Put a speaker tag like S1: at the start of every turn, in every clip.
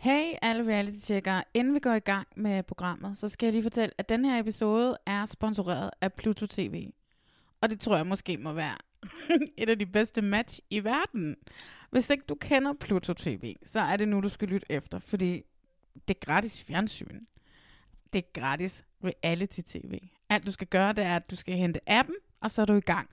S1: Hey alle reality-tjekkere, inden vi går i gang med programmet, så skal jeg lige fortælle, at den her episode er sponsoreret af Pluto TV. Og det tror jeg måske må være et af de bedste match i verden. Hvis ikke du kender Pluto TV, så er det nu, du skal lytte efter, fordi det er gratis fjernsyn. Det er gratis reality-tv. Alt du skal gøre, det er, at du skal hente appen, og så er du i gang.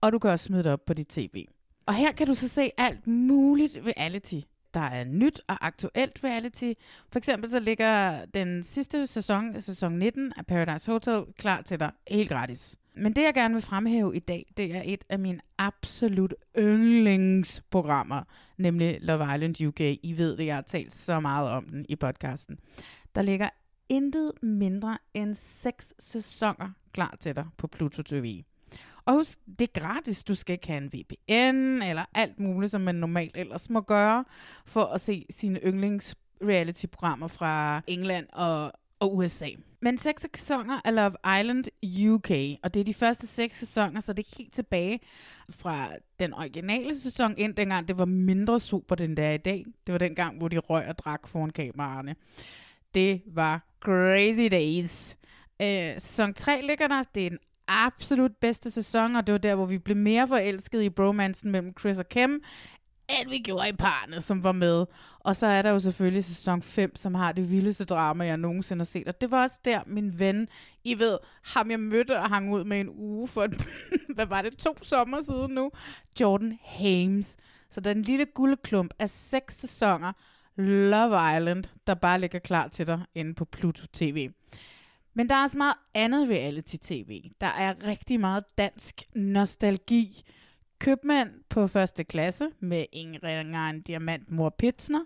S1: Og du kan også smide det op på dit tv. Og her kan du så se alt muligt reality. Der er nyt og aktuelt reality. For eksempel så ligger den sidste sæson, sæson 19 af Paradise Hotel, klar til dig helt gratis. Men det jeg gerne vil fremhæve i dag, det er et af mine absolut yndlingsprogrammer, nemlig Love Island UK. I ved det, jeg har talt så meget om den i podcasten. Der ligger intet mindre end seks sæsoner klar til dig på Pluto TV. Og husk, det er gratis. Du skal ikke have en VPN eller alt muligt, som man normalt ellers må gøre, for at se sine yndlings reality-programmer fra England og, og USA. Men seks sæsoner af Love Island UK, og det er de første seks sæsoner, så det er helt tilbage fra den originale sæson ind, dengang det var mindre super, den der i dag. Det var den gang, hvor de røg og drak foran kameraerne. Det var crazy days. Øh, sæson 3 ligger der. Det er en absolut bedste sæson, og det var der, hvor vi blev mere forelsket i bromansen mellem Chris og Kim, end vi gjorde i parne, som var med. Og så er der jo selvfølgelig sæson 5, som har det vildeste drama, jeg nogensinde har set. Og det var også der, min ven, I ved, ham jeg mødte og hang ud med en uge for, et, hvad var det, to sommer siden nu, Jordan Hames. Så den lille guldklump af seks sæsoner, Love Island, der bare ligger klar til dig inde på Pluto TV. Men der er også meget andet reality-tv. Der er rigtig meget dansk nostalgi. Købmand på første klasse med Ingrid en Diamant Mor Pitsner.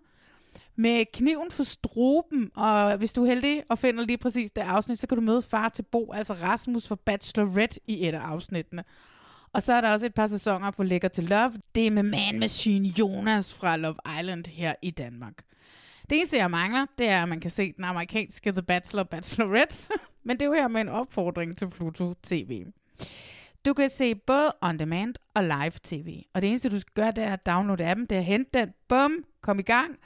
S1: Med kniven for struben, og hvis du er heldig og finder lige præcis det afsnit, så kan du møde far til Bo, altså Rasmus for Bachelorette i et af afsnittene. Og så er der også et par sæsoner på Lækker til Love. Det er med Man Machine Jonas fra Love Island her i Danmark. Det eneste, jeg mangler, det er, at man kan se den amerikanske The Bachelor Bachelorette. Men det er jo her med en opfordring til Pluto TV. Du kan se både on demand og live tv. Og det eneste, du skal gøre, det er at downloade appen, det er at hente den, bum, kom i gang.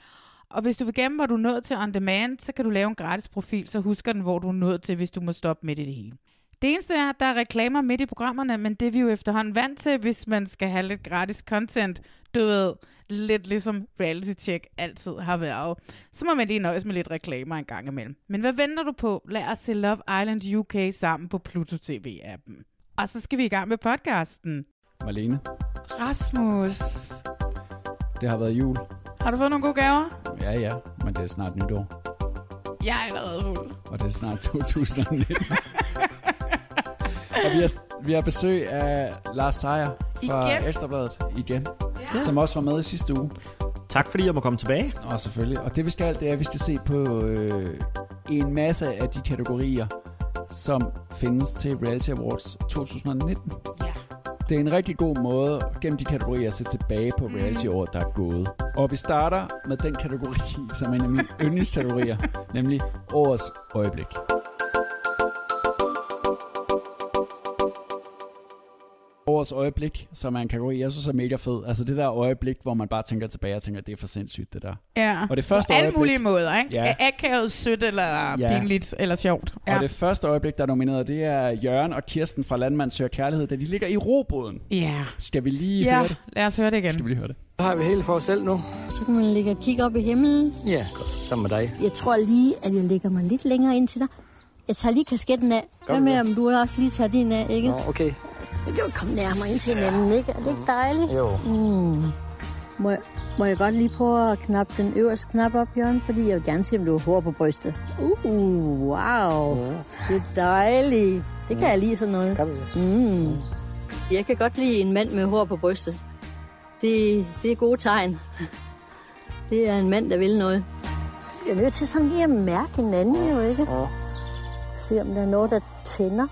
S1: Og hvis du vil gemme, hvor du er nået til on demand, så kan du lave en gratis profil, så husker den, hvor du er nået til, hvis du må stoppe midt i det hele. Det eneste er, at der er reklamer midt i programmerne, men det er vi jo efterhånden vant til, hvis man skal have lidt gratis content. Du ved, lidt ligesom reality check altid har været. Så må man lige nøjes med lidt reklamer en gang imellem. Men hvad venter du på? Lad os se Love Island UK sammen på Pluto TV-appen. Og så skal vi i gang med podcasten.
S2: Marlene,
S1: Rasmus,
S2: det har været jul.
S1: har du fået nogle gode gaver?
S2: Ja, ja, men det er snart nytår.
S1: Jeg er allerede fuld.
S2: Og det er snart 2019. og vi har, vi har besøg af Lars Seier fra
S1: Igen?
S2: Ekstrabladet igen, ja. som også var med i sidste uge.
S3: Tak fordi jeg må komme tilbage.
S2: Og selvfølgelig. Og det vi skal, det er, at vi skal se på øh, en masse af de kategorier, som findes til Reality Awards 2019.
S1: Ja.
S2: Det er en rigtig god måde gennem de kategorier at se tilbage på reality-året, der er gået. Og vi starter med den kategori, som er en af mine yndlingskategorier, nemlig årets øjeblik. Årets øjeblik, som er en kategori, jeg synes er mega fed. Altså det der øjeblik, hvor man bare tænker tilbage og tænker, det er for sindssygt det der.
S1: Ja.
S2: Og det første
S1: På alle
S2: øjeblik-
S1: mulige måder, ikke?
S2: Ja.
S1: Ja. Akavet, sødt eller
S2: Ja.
S1: ja. pinligt eller sjovt.
S2: Ja.
S1: Ja.
S2: Og det første øjeblik, der er nomineret, det er Jørgen og Kirsten fra Landmand Søger Kærlighed, da de ligger i robåden.
S1: Ja.
S2: Skal vi lige
S1: Ja,
S2: høre det?
S1: lad os høre det igen.
S2: Skal vi lige høre det?
S4: Så har vi hele for os selv nu.
S5: Så kan man ligge og kigge op i himlen.
S4: Ja, sammen med dig.
S5: Jeg tror lige, at jeg lægger mig lidt længere ind til dig. Jeg tager lige kasketten af. Hvad med,
S4: det?
S5: om du også lige tager din af, ikke?
S4: Nå, okay.
S5: Vi kan jo komme nærmere ind til hinanden, ikke? Er det ikke dejligt?
S4: Jo.
S5: Mm. Må, jeg, må jeg godt lige prøve at knappe den øverste knap op, Jørgen? Fordi jeg vil gerne se, om du har hår på brystet. Uh, wow. Det er dejligt. Det kan jeg lide sådan noget.
S4: Kan?
S5: Mm. Jeg kan godt lide en mand med hår på brystet. Det, det er gode tegn. Det er en mand, der vil noget. Jeg er nødt til sådan lige at mærke hinanden, jo ikke?
S4: Ja.
S5: Se om der er noget, der tænder.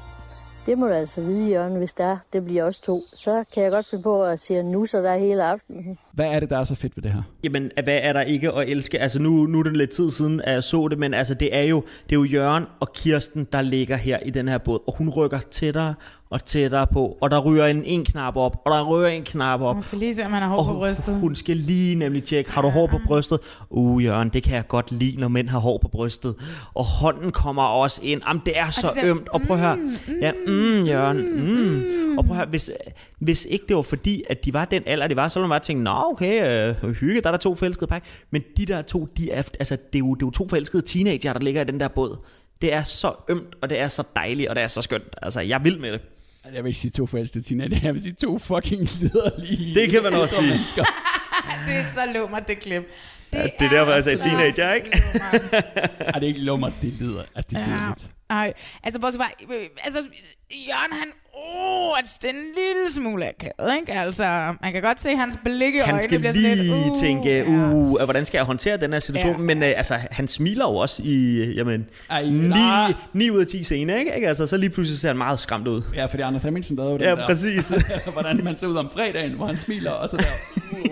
S5: Det må du altså vide, Jørgen, hvis der er. Det bliver også to. Så kan jeg godt finde på at sige nu, så der hele aftenen.
S2: Hvad er det, der er så fedt ved det her?
S3: Jamen, hvad er der ikke at elske? Altså, nu, nu er det lidt tid siden, at jeg så det, men altså, det er jo, det er jo Jørgen og Kirsten, der ligger her i den her båd, og hun rykker tættere og tættere på, og der ryger en, en knap op, og der ryger en knap op.
S1: Man skal lige se, om han har hår på brystet.
S3: Hun skal lige nemlig tjekke, har du hår på brystet? Uh, Jørgen, det kan jeg godt lide, når mænd har hår på brystet. Og hånden kommer også ind. Jamen, det er så
S1: det der,
S3: ømt. Og prøv at høre. Ja, mm, Jørgen. Mm. Og prøv at høre, hvis, hvis ikke det var fordi, at de var den alder, de var, så ville man bare tænke, nå okay, øh, hygge, der er der to forelskede par. Men de der to, de er, altså, det, er jo, det er jo to forelskede teenager, der ligger i den der båd. Det er så ømt, og det er så dejligt, og det er så skønt. Altså, jeg er vild med det.
S2: Jeg vil ikke sige to forelskede teenager, jeg vil sige to fucking liderlige
S3: Det kan man også sige.
S2: mennesker.
S1: Det er så lummert, det klip. Det
S3: Ja, det er derfor, jeg sagde teenager, ikke?
S1: lummert.
S2: Ej, det er ikke lummer, det lider. Altså, det er
S1: Ja.
S2: lidt.
S1: Ej, altså bortset fra, øh, altså, Jørgen, han, åh, altså, det er en lille smule akavet, ikke? Altså, man kan godt se hans blik i øjnene.
S3: Han skal lige
S1: lidt, uh,
S3: tænke,
S1: ja.
S3: uh, hvordan skal jeg håndtere den her situation?
S1: Ja.
S3: Men uh, altså, han smiler jo også i, jamen,
S2: Ej,
S3: 9,
S2: nej.
S3: 9 ud af 10 scener, ikke? ikke? Altså, så lige pludselig ser han meget skræmt ud.
S2: Ja, fordi Anders Hemmingsen lavede jo den
S3: Ja,
S2: der,
S3: præcis.
S2: hvordan man ser ud om fredagen, hvor han smiler, og så der,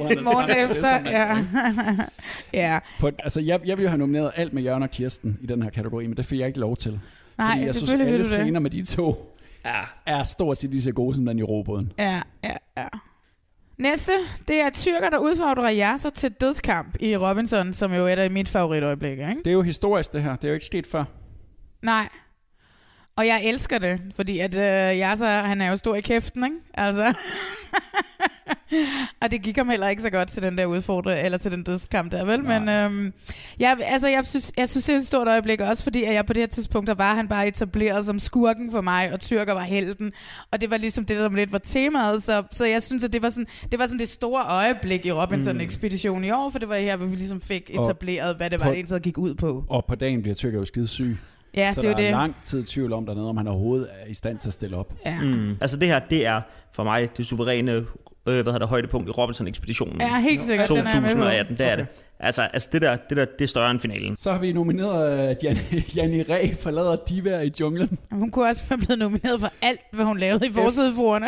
S2: uh, han er
S1: Morgen.
S2: Det er
S1: efter,
S2: sådan,
S1: ja. ja.
S2: På, altså, jeg, jeg ville jo have nomineret alt med Jørgen og Kirsten i den her kategori, men det fik jeg ikke lov til.
S1: Nej,
S2: fordi jeg synes, alle
S1: du det.
S2: scener med de to
S3: Ja.
S2: er stort set lige så gode som den i robåden.
S1: Ja, ja, ja. Næste, det er tyrker, der udfordrer Yasser til dødskamp i Robinson, som jo er et af mit favoritøjeblikke, ikke?
S2: Det er jo historisk, det her. Det er jo ikke sket før.
S1: Nej. Og jeg elsker det, fordi at øh, Yasser, han er jo stor i kæften, ikke? Altså. og det gik ham heller ikke så godt til den der udfordring, eller til den dødskamp der, vel?
S2: Nej.
S1: Men øhm, jeg, altså, jeg synes, jeg synes, det er et stort øjeblik, også fordi at jeg på det her tidspunkt, der var han bare etableret som skurken for mig, og tyrker var helten. Og det var ligesom det, der lidt var temaet, så, så jeg synes, at det var sådan det, var sådan det store øjeblik i Robinson-ekspeditionen i år, for det var her, hvor vi ligesom fik
S2: Og
S1: etableret, hvad det var,
S2: på-
S1: det egentlig gik ud på.
S2: Og på dagen bliver Tyrker jo skide syg.
S1: Ja,
S2: så
S1: det er jo
S2: der er
S1: det.
S2: lang tid tvivl om dernede, om han overhovedet er i stand til at stille op.
S1: Ja.
S3: Mm. Altså, det her, det er for mig det suveræne øh, hvad hedder det, højdepunkt i Robinson-ekspeditionen.
S1: Ja, helt sikkert. Den er jeg med på.
S3: 2018, det er det. Altså, altså det, der, det der, det er større end finalen.
S2: Så har vi nomineret, at Jan, Janni Ræ forlader diva i junglen.
S1: Hun kunne også være blevet nomineret for alt, hvad hun lavede i forsideforerne.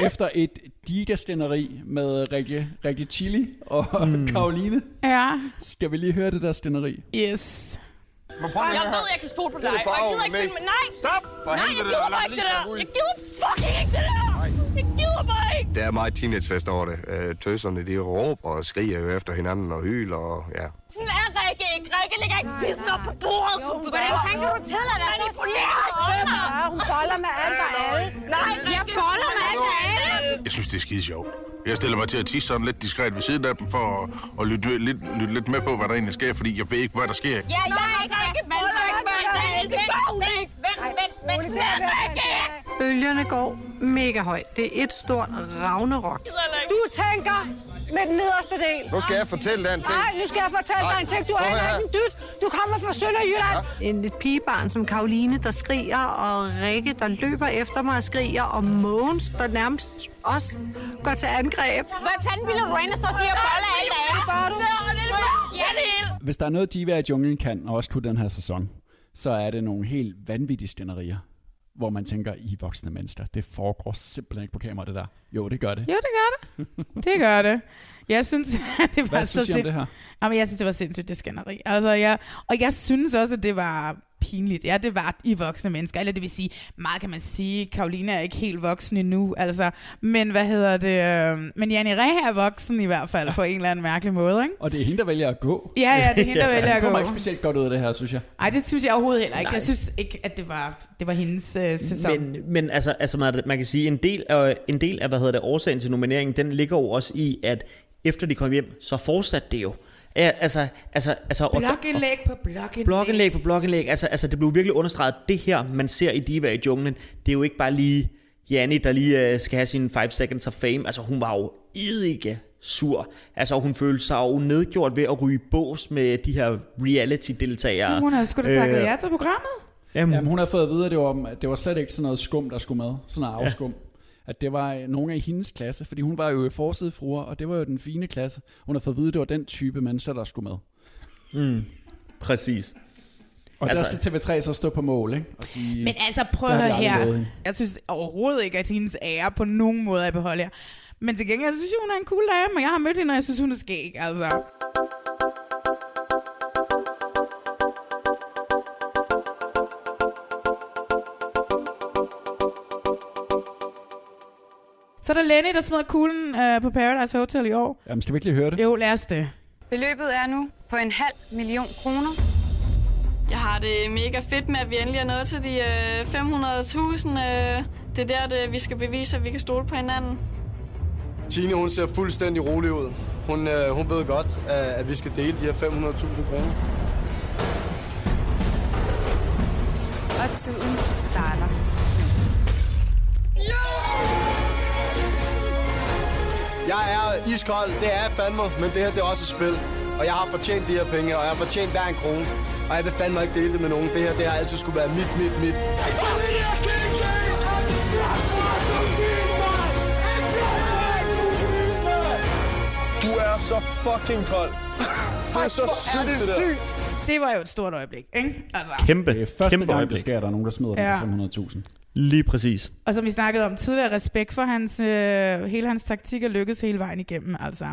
S2: Efter et digastænderi med Rikke, Rikke Chili og mm. Karoline.
S1: ja,
S2: Skal vi lige høre det der stænderi?
S1: yes.
S6: Jeg ved, jeg kan stole på dig, og jeg gider ikke filme... Nej!
S7: Stop! For
S6: Nej, jeg gider bare ikke det der! Jeg gider fucking ikke det der! Ikke!
S7: Der er meget teenagefest over det. Øh, Tøserne, de råber og skriger jo efter hinanden og hyler og ja.
S6: Sådan er Rikke ikke. Rikke lægger ikke fissen op på bordet, som du Hvordan kan du tillade dig? Manipulerer Hun boller med alt og alle. Nej, jeg boller med alt og alle.
S7: Jeg synes, det er skide sjovt. Jeg stiller mig til at tisse sådan lidt diskret ved siden af dem for at, at lytte, lidt, lytte lidt med på, hvad der egentlig sker, fordi jeg ved ikke, hvad der sker.
S6: Ja, jeg er ikke Rikke boller ikke med alt og alle. Det gør hun ikke. Er.
S8: Bølgerne går mega højt. Det er et stort ravnerok.
S6: Du tænker med den nederste del.
S7: Nu skal jeg fortælle dig en ting.
S6: Nej, nu skal jeg fortælle dig en ting. Du er heller ikke en dyt. Du kommer fra Sønderjylland.
S8: En et pigebarn som Karoline, der skriger, og Rikke, der løber efter mig og skriger, og Mogens, der nærmest også går til angreb.
S6: Hvad fanden ville du ind og stå og sige, at bolle alt alle? Gør du? Ja, det.
S2: Hvis der er noget, diva i junglen kan, og også kunne den her sæson, så er det nogle helt vanvittige stænderier, hvor man tænker, I voksne mennesker. Det foregår simpelthen ikke på kamera, det der. Jo, det gør det.
S1: Jo, det gør det. Det gør det. Jeg synes, at det var
S2: Hvad
S1: så
S2: synes I om
S1: sind-
S2: det her?
S1: Jamen, jeg synes, det var sindssygt, det skænderi. Altså, jeg, og jeg synes også, at det var pinligt. Ja, det var i voksne mennesker. Eller det vil sige, meget kan man sige, Karoline er ikke helt voksen endnu, altså. Men hvad hedder det? Øh, men Janne Ræ er voksen i hvert fald, på en eller anden mærkelig måde, ikke?
S2: Og det er hende, der vælger at gå.
S1: Ja, ja, det er hende, der vælger at
S2: Hun kommer
S1: gå.
S2: ikke specielt godt ud af det her, synes jeg.
S1: Ej, det synes jeg overhovedet heller ikke.
S3: Nej.
S1: Jeg synes ikke, at det var, det var hendes øh, sæson.
S3: Men, men altså, altså man, man kan sige, en del, af, en del af, hvad hedder det, årsagen til nomineringen, den ligger jo også i, at efter de kom hjem, så fortsatte det jo. Ja, altså, altså, altså,
S1: Blogindlæg på blogindlæg.
S3: blogindlæg på blogindlæg, altså, altså det blev virkelig understreget, det her, man ser i Diva i junglen, det er jo ikke bare lige Janni, der lige uh, skal have sine 5 seconds of fame, altså hun var jo ikke sur. Altså hun følte sig jo nedgjort ved at ryge i bås med de her reality-deltagere.
S1: Hun har sgu da takket
S3: Øh,
S1: ja til programmet.
S2: Jamen, Jamen hun har fået at vide, at det var, at det var slet ikke sådan noget skum, der skulle med. Sådan noget afskum. At det var øh, nogle af hendes klasse, fordi hun var jo i forsidefruer, og det var jo den fine klasse. Hun har fået at vide, at det var den type mennesker, der skulle med.
S3: Mm, præcis.
S2: Og
S3: Altså-
S2: der skal TV3 så stå på mål, ikke? Og sige,
S1: Men altså, prøv at høre her. Jeg synes overhovedet ikke, at hendes ære på nogen måde er beholdt her. Men til gengæld, synes jeg, hun er en cool dame, og jeg har mødt hende, og jeg synes, hun er skæg, altså. Så er der Lenny, der smider kuglen øh, på Paradise Hotel i år.
S2: Jamen, skal vi ikke lige høre det?
S1: Jo, lad os det.
S9: Beløbet er nu på en halv million kroner.
S10: Jeg har det mega fedt med, at vi endelig er nået til de øh, 500.000. Øh, det er der, det, vi skal bevise, at vi kan stole på hinanden.
S11: Tine, hun ser fuldstændig rolig ud. Hun, øh, hun ved godt, at, at vi skal dele de her 500.000 kroner.
S9: Og tiden starter.
S11: Iskold, det er jeg fandme, men det her det er også et spil. Og jeg har fortjent de her penge, og jeg har fortjent hver en krone. Og jeg vil fandme ikke dele det med nogen. Det her, det har altid skulle være mit, mit, mit.
S6: Du er så fucking kold. Det er så sygt, det der.
S1: Det var jo et stort øjeblik, ikke? Altså.
S3: Kæmpe,
S2: Det er første
S3: kæmpe
S2: gang,
S3: øjeblik.
S2: det sker, at der er nogen, der smider
S1: Ja.
S2: den for 500.000.
S3: Lige præcis.
S1: Og som vi snakkede om tidligere, respekt for hans, øh, hele hans taktik og lykkes hele vejen igennem. Altså.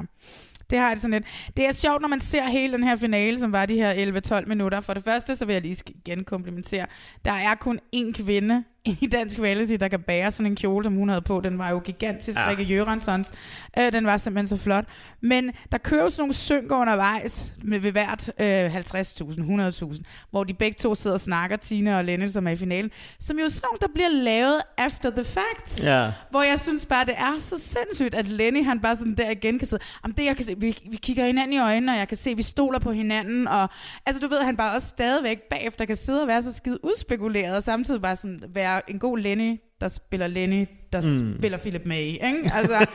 S1: Det har jeg det sådan lidt. Det er sjovt, når man ser hele den her finale, som var de her 11-12 minutter. For det første, så vil jeg lige igen komplimentere. Der er kun én kvinde i dansk reality, der kan bære sådan en kjole, som hun havde på. Den var jo gigantisk,
S12: Ja.
S1: Rikke Jørgensons. Øh, den var simpelthen så flot. Men der kører sådan nogle synker undervejs med ved hvert øh, 50.000, 100.000, hvor de begge to sidder og snakker, Tina og Lenny, som er i finalen, som jo er sådan nogle, der bliver lavet after the fact.
S3: Ja.
S1: Hvor jeg synes bare, det er så sindssygt, at Lenny han bare sådan der igen kan sidde, Jamen, det jeg kan se, vi, vi kigger hinanden i øjnene, og jeg kan se, at vi stoler på hinanden, og altså du ved, han bare også stadigvæk bagefter kan sidde og være så skide udspekuleret, og samtidig bare sådan være en god Lenny, der spiller Lenny, der
S3: Mm.
S1: spiller Philip May, ikke? Altså,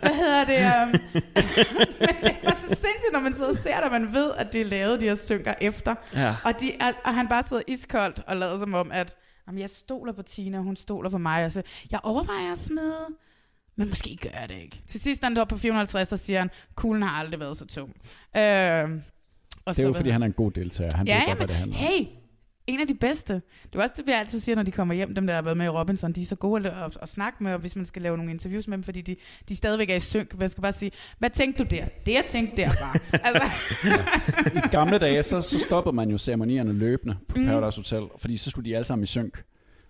S1: hvad hedder det? Um, men det er så sindssygt, når man sidder og ser det, og man ved, at det er lavet, de her synker efter.
S3: Ja.
S1: Og, de er, og han bare sidder iskoldt og lader som om, at jamen, jeg stoler på Tina, hun stoler på mig. Og så, jeg overvejer at smide, men måske gør jeg det ikke. Til sidst, han er på 450, så siger han, kuglen har aldrig været så tung. Øh, og
S2: Det er jo,
S1: hvad-
S2: fordi han er en god deltager. Han
S1: ja,
S2: ved godt, hvad det handler om.
S1: hey, en af de bedste. Det er også det, vi altid siger, når de kommer hjem, dem der har været med i Robinson. De er så gode at, at, at snakke med, og hvis man skal lave nogle interviews med dem, fordi de, de stadigvæk er i synk. Man skal bare sige, hvad tænkte du der? Det jeg tænkte der var. altså,
S2: I gamle dage, så, så stoppede man jo ceremonierne løbende på
S1: Mm.
S2: Paradise Hotel, fordi så skulle de alle sammen i synk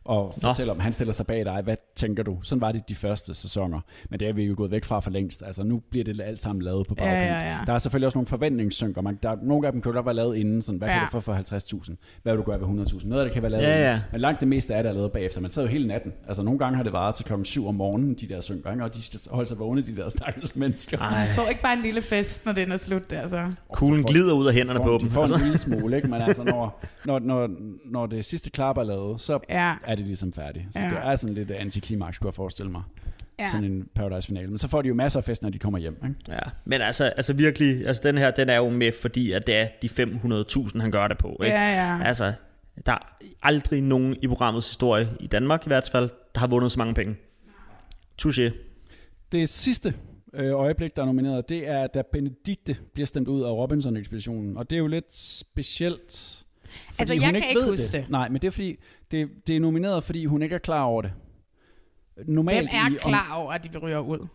S2: og fortælle om, han stiller sig bag dig, hvad tænker du? Sådan var det de første sæsoner, men det er vi jo gået væk fra for længst. Altså nu bliver det alt sammen lavet på
S1: Ja,
S2: bagkant.
S1: ja, ja.
S2: Der er selvfølgelig også nogle forventningssynker. Man, der, nogle af dem kan jo godt være lavet inden, sådan, hvad
S1: Ja.
S2: kan du få for 50.000? Hvad vil du gøre ved 100.000? Noget af det kan være lavet
S3: Ja,
S2: inden.
S3: ja.
S2: Men langt det meste af det er lavet bagefter. Man sad jo hele natten. Altså nogle gange har det varet til klokken 7 om morgenen, de der synker, ikke? og de skal holde sig vågne, de der stakkels mennesker.
S1: de får ikke bare en lille fest, når den er slut. Altså.
S3: Kuglen glider ud af hænderne
S2: får,
S3: på
S2: de
S3: dem.
S2: får
S3: Altså.
S2: en lille smule, ikke? men altså, når, når, når, når det sidste klap er lavet, så
S1: Ja.
S2: Er det ligesom færdigt. Så
S1: Ja.
S2: det er sådan lidt antiklimaks, kunne jeg forestille mig.
S1: Ja.
S2: Sådan en Paradise-finale. Men så får de jo masser af fest, når de kommer hjem. Ikke?
S3: Ja, men altså, altså virkelig, altså den her, den er jo med, fordi at det er de 500.000, han gør det på. Ikke?
S1: Ja, ja.
S3: Altså, der er aldrig nogen i programmets historie, i Danmark i hvert fald, der har vundet så mange penge. Touché.
S2: Det sidste øh, øjeblik, der er nomineret, det er, da Benedikte bliver stemt ud af Robinson-ekspeditionen. Og det er jo lidt specielt. Fordi
S1: Altså, jeg
S2: hun
S1: kan ikke huske det.
S2: Nej, men det er fordi, det, det er nomineret, fordi hun ikke er klar over det. Normalt
S1: Hvem er
S2: i- om-
S1: klar over, at de ryger ud?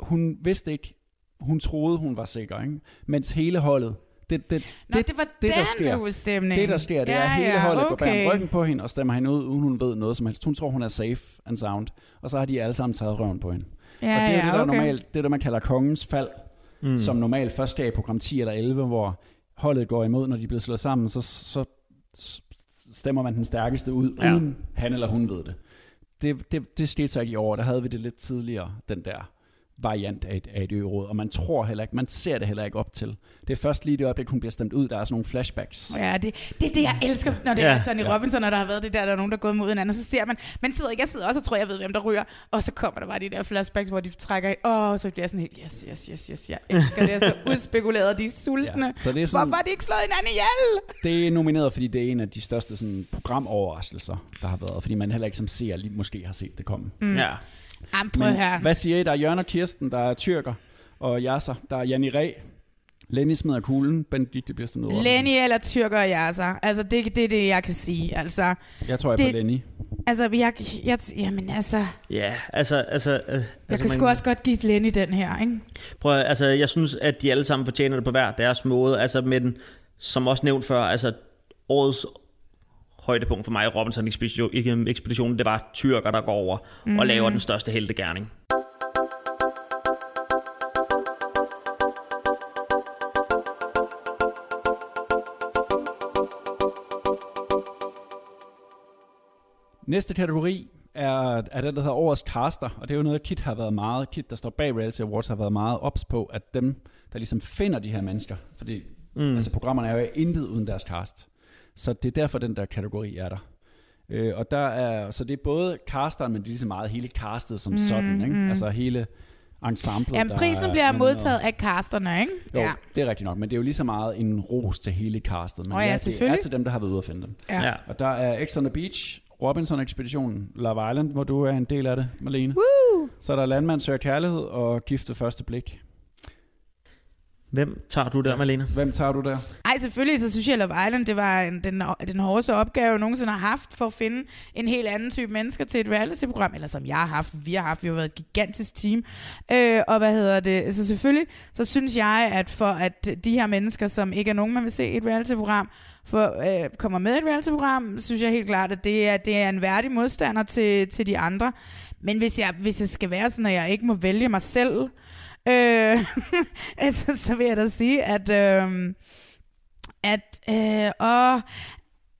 S2: hun vidste ikke, hun troede, hun var sikker, ikke? mens hele holdet, det, det,
S1: Nå, det var
S2: det, der sker,
S1: ugestemning.
S2: Det, der sker, det
S1: Ja,
S2: er, at hele
S1: ja,
S2: holdet går
S1: okay.
S2: bag ryggen på hende og stemmer hende ud, uden hun ved noget som helst. Hun tror, hun er safe and sound. Og så har de alle sammen taget røven på hende.
S1: Ja,
S2: og det er
S1: ja,
S2: det, der
S1: okay.
S2: normalt, det, der man kalder kongens fald,
S3: Mm.
S2: som normalt først sker i program 10 eller 11, hvor holdet går imod, når de bliver slået sammen, så, så stemmer man den stærkeste ud,
S3: Ja.
S2: uden han eller hun ved det. Det, det. det skete så ikke i år. Der havde vi det lidt tidligere, den der variant af et, af et ø-råd, og man tror heller ikke, man ser det heller ikke op til. Det er først lige det øjeblik, hun bliver stemt ud, der er sådan nogle flashbacks.
S1: Ja, det, det er det, jeg elsker, når det
S2: Ja.
S1: er sådan i Robinson, når der har været det der, der er nogen, der er gået mod hinanden, så ser man, man sidder ikke, jeg sidder også og tror, jeg ved, hvem der ryger, og så kommer der bare de der flashbacks, hvor de trækker, åh, oh, så bliver jeg sådan helt, yes, yes, yes, yes, jeg elsker det, er så udspekuleret, og de er sultne.
S2: Ja, så det er sådan-
S1: Hvorfor har de ikke slået hinanden ihjel?
S2: Det er nomineret, fordi det er en af de største sådan, programoverraskelser, der har været, fordi man heller ikke som seer lige måske har set det komme.
S1: Mm. Ja. Jamen, prøv her.
S2: hvad siger I? Der er Jørgen og Kirsten, der er tyrker, og Yasser, der er Janni Ræ, Lenny smider kuglen, Benedikte bliver den.
S1: Lenny eller Tyrker og Yasser. Altså, det, det er det, jeg kan sige. Altså,
S2: Jeg tror, jeg er
S1: det,
S2: på Lenny.
S1: Altså, jeg, jeg, jamen altså,
S3: Ja, altså... altså øh,
S1: jeg
S3: altså,
S1: kan sgu også godt give Lenny den her, ikke?
S3: Prøv, at- altså, jeg synes, at de alle sammen fortjener det på hver deres måde. Altså, men som også nævnt før, altså, årets højdepunkt for mig i Robinson Expedition, ikke ekspeditionen, det var tyrker, der går over mm.
S1: Mhm.
S3: og laver den største heltegærning.
S2: Næste kategori er, er den, der hedder Årets Caster, og det er jo noget, Kit har været meget, Kit, der står bag Reality Awards, har været meget ops på, at dem, der ligesom finder de her mennesker, fordi
S3: mm.
S2: altså, programmerne er jo intet uden deres cast. Så det er derfor, den der kategori er der. Øh, og der er, så det er både casteren, men det er lige så meget hele castet som
S1: Mm,
S2: sådan, ikke?
S1: mm.
S2: Altså hele ensemblet,
S1: Jamen,
S2: der
S1: prisen
S2: er
S1: bliver modtaget af casterne, ikke?
S2: Jo, ja. det er rigtigt nok, men det er jo lige så meget en ros til hele castet. Men
S1: Åh ja,
S2: det er til dem, der har været ude at finde dem.
S1: Ja. Ja.
S2: Og der er X on the Beach, Robinson-ekspeditionen, Love Island, hvor du er en del af det, Malene.
S1: Woo!
S2: Så er der Landmand søger kærlighed og Gift første blik.
S3: Hvem tager du der, Malene?
S2: Hvem tager du der?
S1: Ej, selvfølgelig, så synes jeg, Love Island, det var en, den, den hårdeste opgave, jeg nogensinde har haft for at finde en helt anden type mennesker til et reality-program, eller som jeg har haft, vi har haft, vi har været et gigantisk team. Øh, og hvad hedder det? Så selvfølgelig, så synes jeg, at for at de her mennesker, som ikke er nogen, man vil se i et reality-program, for, øh, kommer med i et reality-program, synes jeg helt klart, at det er, det er en værdig modstander til, til de andre. Men hvis jeg, hvis jeg skal være sådan, at jeg ikke må vælge mig selv, øh, altså, så vil jeg da sige, at, øh, at øh, og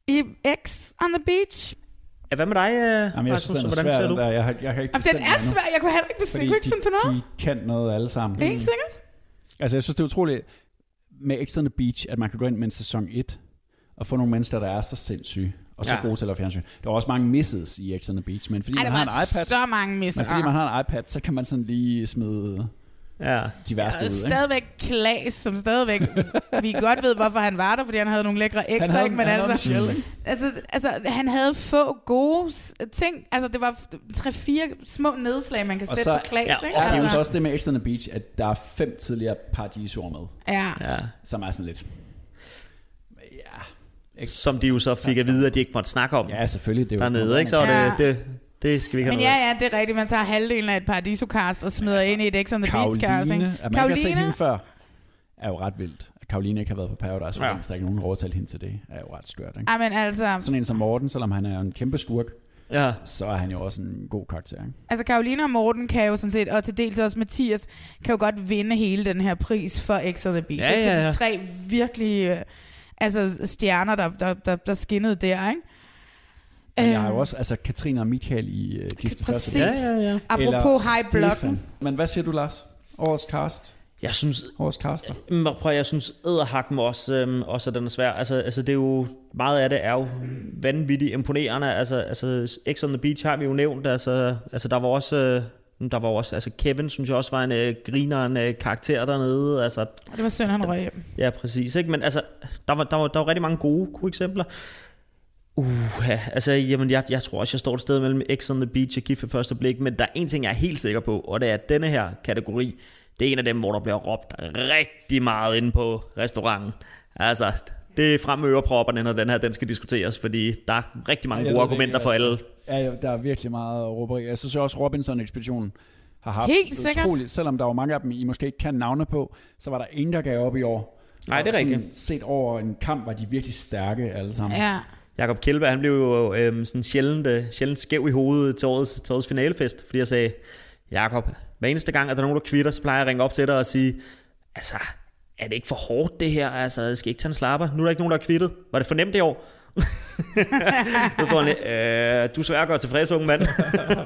S1: i X on the beach,
S3: Ja, hvad med dig, øh,
S2: Jamen, jeg synes, den er svær, den der. Jeg har, jeg har ikke
S1: Jamen, den er svær. Jeg kunne heller ikke, bes- jeg kunne ikke finde på noget.
S2: de, kan noget alle sammen.
S1: Helt sikkert.
S2: Altså, jeg synes, det er utroligt med X on the Beach, at man kan gå ind med en sæson 1 og få nogle mennesker, der er så sindssyge og så
S1: Ja.
S2: gode til at lave fjernsyn. Der var også mange misses i X on the Beach, men fordi
S1: Ej,
S2: man har en iPad,
S1: så mange misser.
S2: men fordi man har en iPad, så kan man sådan lige smide
S3: ja.
S2: de værste
S1: Og
S2: ud.
S1: Stadigvæk Klaas, som stadigvæk, vi godt ved, hvorfor han var der, fordi han havde nogle lækre ekstra,
S2: havde-
S1: ikke? men
S2: han havde
S1: altså,
S2: Michelle, ikke?
S1: altså, altså, han havde få gode ting, altså det var tre-fire små nedslag, man kan
S2: Og
S1: sætte
S2: så
S1: på Klaas,
S2: ja,
S1: ikke?
S2: er det jo
S1: Altså,
S2: så også det med X on the Beach, at der er fem tidligere paradisord med,
S1: ja.
S3: Ja.
S2: som er sådan lidt...
S3: Som de jo så fik at vide, at de ikke måtte snakke om.
S2: Ja, selvfølgelig. Det er
S3: Dernede, ikke? Så var
S1: Ja.
S3: det, det, det skal vi ikke have
S1: Men ja, ja, det er rigtigt. Man tager halvdelen af et paradisokast og smider ind i et X on the Beach cast, ikke?
S2: Karoline, at man ikke har set hende før, er jo ret vildt. At Karoline ikke har været på Paradise,
S1: Ja.
S2: ja. der er ikke nogen, overtalt hende til det, er jo ret skørt. Ikke?
S1: Ej, men altså,
S2: Sådan en som Morten, selvom han er en kæmpe skurk,
S3: ja.
S2: så er han jo også en god karakter. Ikke?
S1: altså Karoline og Morten kan jo sådan set, og til dels også Mathias, kan jo godt vinde hele den her pris for X on the Beach.
S3: Ja,
S1: ikke? For
S3: ja, ja.
S1: de tre virkelig øh, altså stjerner, der, der, der, der skinnede der, ikke?
S2: Men jeg har jo også, altså Katrine og Michael i uh, Gift ved første
S1: Præcis. Ja, ja, ja. Apropos High Blocken.
S2: Men hvad siger du, Lars? Årets cast?
S3: Jeg synes...
S2: Årets caster?
S3: Men Prøv, jeg synes æderhakken også, øhm, også at den er svær. Altså, altså, det er jo, meget af det er jo vanvittigt imponerende. Altså, altså X on the Beach har vi jo nævnt. Altså, altså der var også... Øh, der var også, altså Kevin synes jeg også var en øh, grineren øh, karakter dernede. Altså,
S1: Det var synd, han røg hjem.
S3: Ja, præcis. Ikke? Men altså, der var, der, var, der var rigtig mange gode, gode eksempler. Uh, ja, altså, jamen, jeg, jeg tror også, jeg står et sted mellem X on the Beach og Gift ved første blik, men der er en ting, jeg er helt sikker på, og det er, at denne her kategori, det er en af dem, hvor der bliver råbt rigtig meget inde på restauranten. Altså, det er frem med ørepropperne, når den her den skal diskuteres, fordi der er rigtig mange
S2: Jeg
S3: gode argumenter
S2: ikke,
S3: for alle.
S2: altså. Ja, ja, der er virkelig meget råberi. Jeg synes også, Robinson-ekspeditionen har haft
S1: Helt sikkert.
S2: utroligt, selvom der var mange af dem, I måske ikke kan navne på, så var der ingen, der gav op i år.
S3: Nej, det er rigtigt.
S2: Set over en kamp var de virkelig stærke alle sammen.
S1: Ja.
S3: Jakob Kjellberg, han blev jo øhm, sådan sjældent, øh, sjældent skæv i hovedet til årets, til årets finalefest, fordi jeg sagde, Jakob, hver eneste gang, at der er nogen, der kvitter, så plejer jeg at ringe op til dig og sige, altså, er det ikke for hårdt det her? Altså, jeg skal ikke tage en slapper. Nu er der ikke nogen, der er kvittet. Var det for nemt det år? Så står han, øh, du er svær at gøre tilfreds, unge mand.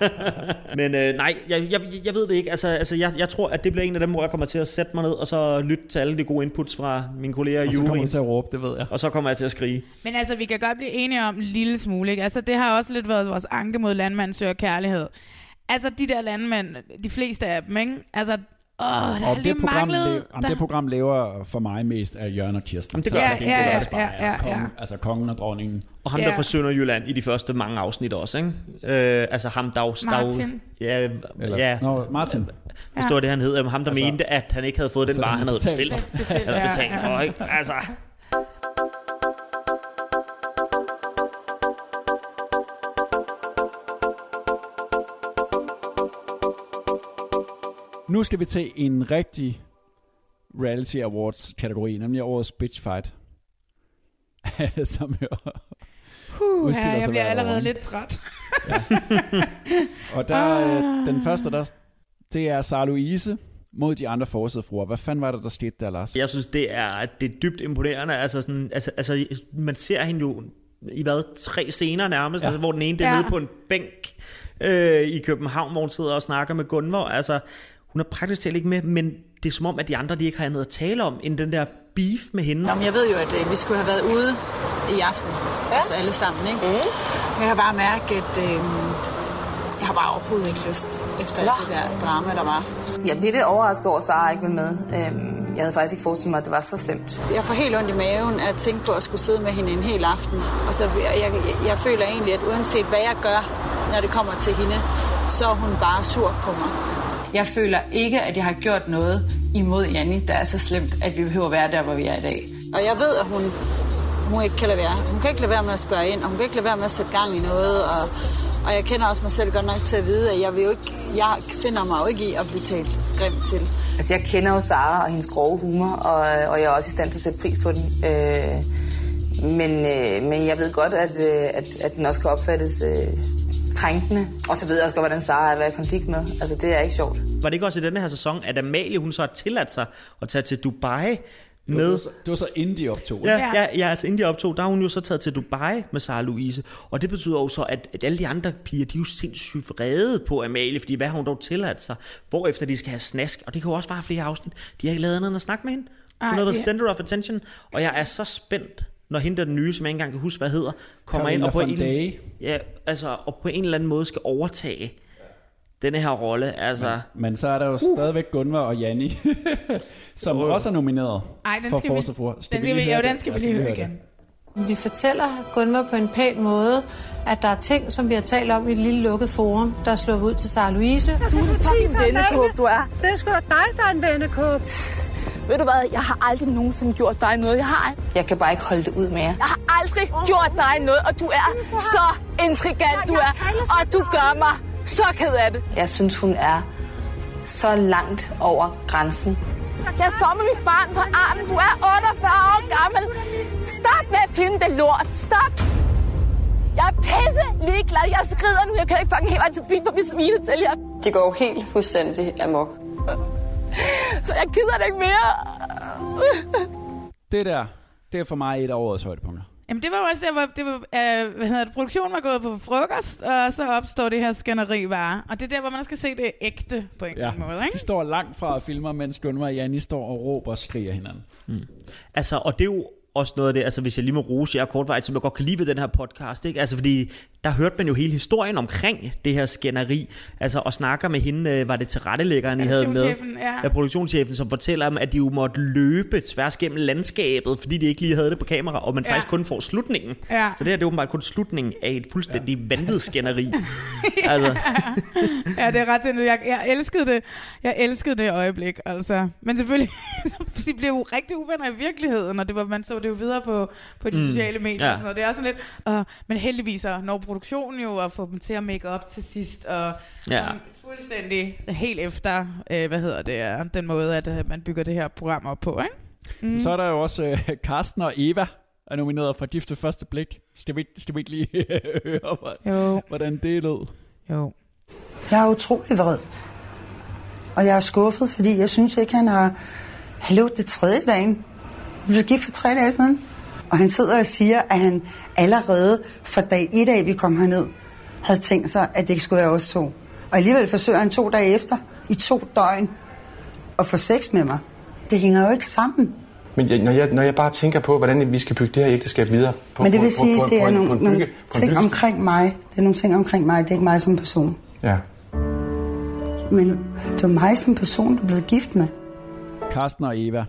S3: Men øh, nej, jeg, jeg, jeg ved det ikke. Altså, altså jeg, jeg tror, at det bliver en af dem, hvor jeg kommer til at sætte mig ned og så lytte til alle de gode inputs fra mine kolleger i
S2: Og så kommer
S3: juryen.
S2: du til at råbe, det ved jeg.
S3: Og så kommer jeg til at skrige.
S1: Men altså, vi kan godt blive enige om en lille smule, ikke? Altså, det har også lidt været vores anke mod landmand søger kærlighed. Altså, de der landmænd, de fleste af dem, ikke? Altså, åh, der
S2: Og det program,
S1: manglet...
S2: le- om
S1: der...
S2: det program lever for mig mest af Jørgen og Kirsten.
S3: Jamen, det
S2: Så
S3: gør det.
S1: Ja, ja,
S2: også bare
S1: ja, ja,
S2: kongen,
S1: ja.
S2: Altså kongen og dronningen.
S3: Og ham
S1: Ja.
S3: der fra Sønderjylland i de første mange afsnit også, ikke? Øh, altså ham, der jo...
S1: Martin.
S3: Ja,
S2: Eller,
S3: ja.
S2: Nå, Martin.
S3: Hvad står det, han hed? Ham, der
S2: Altså-
S3: mente, at han ikke havde fået den
S2: Så
S3: vare,
S2: han
S3: havde bestilt.
S1: Bestilt,
S3: Eller
S1: ja,
S3: betalt
S1: ja.
S3: for, ikke? Altså...
S2: Nu skal vi til en rigtig Reality Awards kategori, nemlig årets Bitch Fight. Som jo...
S1: Her,
S2: sig
S1: jeg bliver allerede
S2: år.
S1: lidt træt.
S2: Og der,
S1: Ah.
S2: øh, den første, der, det er Sara Louise mod de andre forsædefruer. Hvad fanden var det, der skete der, Lars?
S3: Jeg synes, det er, det er dybt imponerende. Altså, sådan, altså, altså, man ser hende jo i hvad, tre scener nærmest,
S2: Ja.
S3: ja. altså, hvor den ene det er
S1: Ja.
S3: nede på en bænk øh, i København, hvor hun sidder og snakker med Gunvor. Altså, hun er praktisk talt ikke med, men det er som om, at de andre de ikke har andet at tale om, end den der beef med hende.
S12: Nå, men jeg ved jo, at øh, vi skulle have været ude i aften. Ja. Altså alle sammen, ikke? Mm. Jeg kan bare mærke, at øh, jeg har bare overhovedet ikke lyst efter alt det der drama, der var.
S13: Jeg bliver lidt overrasket over, at Sara ikke vil med. Øhm, Jeg havde faktisk ikke forestillet mig, at det var så slemt.
S12: Jeg får helt ondt i maven af at tænke på at skulle sidde med hende en hel aften. Og så jeg, jeg, jeg føler egentlig, at uanset hvad jeg gør, når det kommer til hende, så er hun bare sur på mig.
S14: Jeg føler ikke, at jeg har gjort noget imod Janni, der er så slemt, at vi behøver at være der, hvor vi er i dag.
S12: Og jeg ved, at hun, hun ikke kan lade være. Hun kan ikke lade være med at spørge ind, og hun kan ikke lade være med at sætte gang i noget. Og, og jeg kender også mig selv godt nok til at vide, at jeg, vil jo ikke, jeg finder mig jo ikke i at blive talt grimt til.
S13: Altså, jeg kender jo Sara og hendes grove humor, og, og jeg er også i stand til at sætte pris på den. Øh, men, øh, men jeg ved godt, at, øh, at, at den også kan opfattes øh, krænkende. Og så ved jeg også godt, hvordan Sara er at være i konflikt med. Altså, det er ikke sjovt.
S3: Var det ikke også i denne her sæson, at Amalie hun så har tilladt sig at tage til Dubai
S2: Det var,
S3: med...
S2: så, det var så inden de optog. ikke?
S3: Ja, ja, ja, altså inden de optog, der er hun jo så taget til Dubai med Sara Louise. Og det betyder jo så, at, at alle de andre piger, de er jo sindssygt vrede på Amalie, fordi hvad har hun dog tilladt sig? Hvorefter de skal have snask, og det kan jo også være flere afsnit. De har ikke lavet andet end at snakke med hende. Hun har været center of attention, og jeg er så spændt, når hende der den nye, som jeg ikke engang kan huske, hvad hedder, kommer
S2: Carolina
S3: ind og på, en,
S2: Day.
S3: ja, altså, og på en eller anden måde skal overtage denne her rolle. Altså,
S2: Men så er der jo stadigvæk Gunvar og Janni, som også er nomineret
S1: Ej, den
S2: for
S1: skal vi-
S2: forsætfruer.
S1: den skal vi- jo, den skal vi lige høre igen.
S8: Vi fortæller Gunvar på en pæn måde, at der er ting, som vi har talt om i et lille lukket forum, der er slået ud til Sara Louise.
S5: Du er en vennekåb, du er.
S8: Det er sgu da dig, der er en vennekåb.
S5: Ved du hvad, jeg har aldrig nogensinde gjort dig noget. Jeg har,
S13: Jeg kan bare ikke holde det ud mere.
S5: jeg har aldrig gjort dig noget, og du er så intrigant, du er. Og du gør mig så ked af det.
S13: Jeg synes, hun er så langt over grænsen.
S5: Jeg står med mit barn på armen. Du er 48 år gammel. Stop med at filme det lort. Stop. Jeg er pisse ligeglad. Jeg skrider nu. Jeg kan ikke fucking helt vejen til fint på mit svine til jer.
S13: Det går jo helt fuldstændig amok.
S5: Så jeg gider det ikke mere.
S2: Det der, det er for mig et af årets højdepunkter.
S1: Jamen det var jo også der, hvor det var, øh, hvad hedder det, produktionen var gået på frokost, og så opstår det her skænderi bare. Og det er der, hvor man skal se det ægte på en ja.
S2: Ja,
S1: eller anden måde, ikke?
S2: de står langt fra og filmer, mens Gunvar og Janni står og råber og skriger hinanden.
S3: Altså, og det er jo også noget af det, altså hvis jeg lige må rose jer kortvejt, som jeg godt kan lide ved den her podcast, ikke? Altså fordi, der hørte man jo hele historien omkring det her skænderi, altså og snakker med hende, øh, var det tilrettelæggeren, I havde med?
S1: Produktionschefen, ja.
S3: ja. produktionschefen, som fortæller dem, at de jo måtte løbe tværs gennem landskabet, fordi de ikke lige havde det på kamera, og man
S1: Ja.
S3: faktisk kun får slutningen.
S1: Ja.
S3: Så det her det er åbenbart kun slutningen af et fuldstændig ja. vanvidsskænderi. altså,
S1: Ja, det er ret sindssygt. Jeg, jeg elskede det. Jeg elskede det øjeblik, altså. Men selvfølgelig, de blev jo rigtig uvenner i virkeligheden, og det var, man så det jo videre på, på de
S3: Mm,
S1: sociale medier.
S3: ja.
S1: Og sådan noget. Det er sådan lidt, uh, men heldigvis når produktionen jo at få dem til at make op til sidst, og
S3: Ja.
S1: fuldstændig helt efter, øh, hvad hedder det, er, den måde, at øh, man bygger det her program op på, ikke?
S2: Mm. Så er der jo også øh, Karsten og Eva er nomineret for Gift ved første blik. Skal vi, skal vi ikke lige høre,
S1: Jo.
S2: hvordan det lød?
S1: Jo.
S15: Jeg er utrolig vred. Og jeg er skuffet, fordi jeg synes ikke, han har... Hallo, det tredje dagen. Vi blev gift for tre dage siden. Og han sidder og siger, at han allerede fra dag et af, vi kom herned, havde tænkt sig, at det ikke skulle være os to. Og alligevel forsøger han to dage efter, i to døgn, at få sex med mig. Det hænger jo ikke sammen.
S16: Men jeg, når, jeg, når jeg bare tænker på, hvordan vi skal bygge det her ægteskab videre på,
S15: Men det
S16: på,
S15: vil sige,
S16: på, på,
S15: det
S16: på,
S15: er
S16: en-
S15: nogle,
S16: på en bygge, på
S15: ting omkring mig. Det er nogle ting omkring mig, det er ikke mig som person.
S16: Ja.
S15: Men det var mig som person, du er blevet gift med.
S2: Karsten og Eva.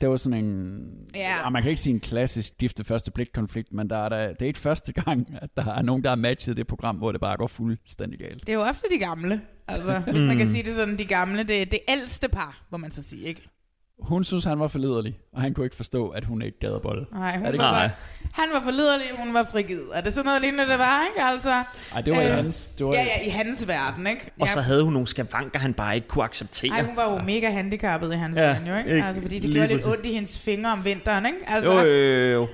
S2: Det var sådan en...
S1: Ja.
S2: Man kan ikke sige en klassisk gift ved første blik konflikt, men der er der, det er ikke første gang, at der er nogen, der har matchet det program, hvor det bare går fuldstændig galt.
S1: Det er jo ofte de gamle. Altså, hvis man kan sige det sådan, de gamle, det, det ældste par, må man så sige, ikke?
S2: Hun synes, han var for liderlig, og han kunne ikke forstå, at hun ikke gad bolle.
S1: Nej, hun
S2: er det
S1: var bare, han var for liderlig, hun var frigivet. Er det sådan noget lignende, det var, ikke? Altså,
S2: Ej, det var i hans- det var-
S1: Ja, ja, i hans verden, ikke?
S3: Og
S1: ja.
S3: så havde hun nogle skavanker, han bare ikke kunne acceptere.
S1: Ej, hun var jo mega handicappet i hans
S3: Ja,
S1: ja, verden, jo, ikke?
S3: ikke?
S1: Altså, fordi det gjorde lidt ondt i hendes fingre om vinteren, ikke? Altså,
S3: Jo, jo, jo, jo.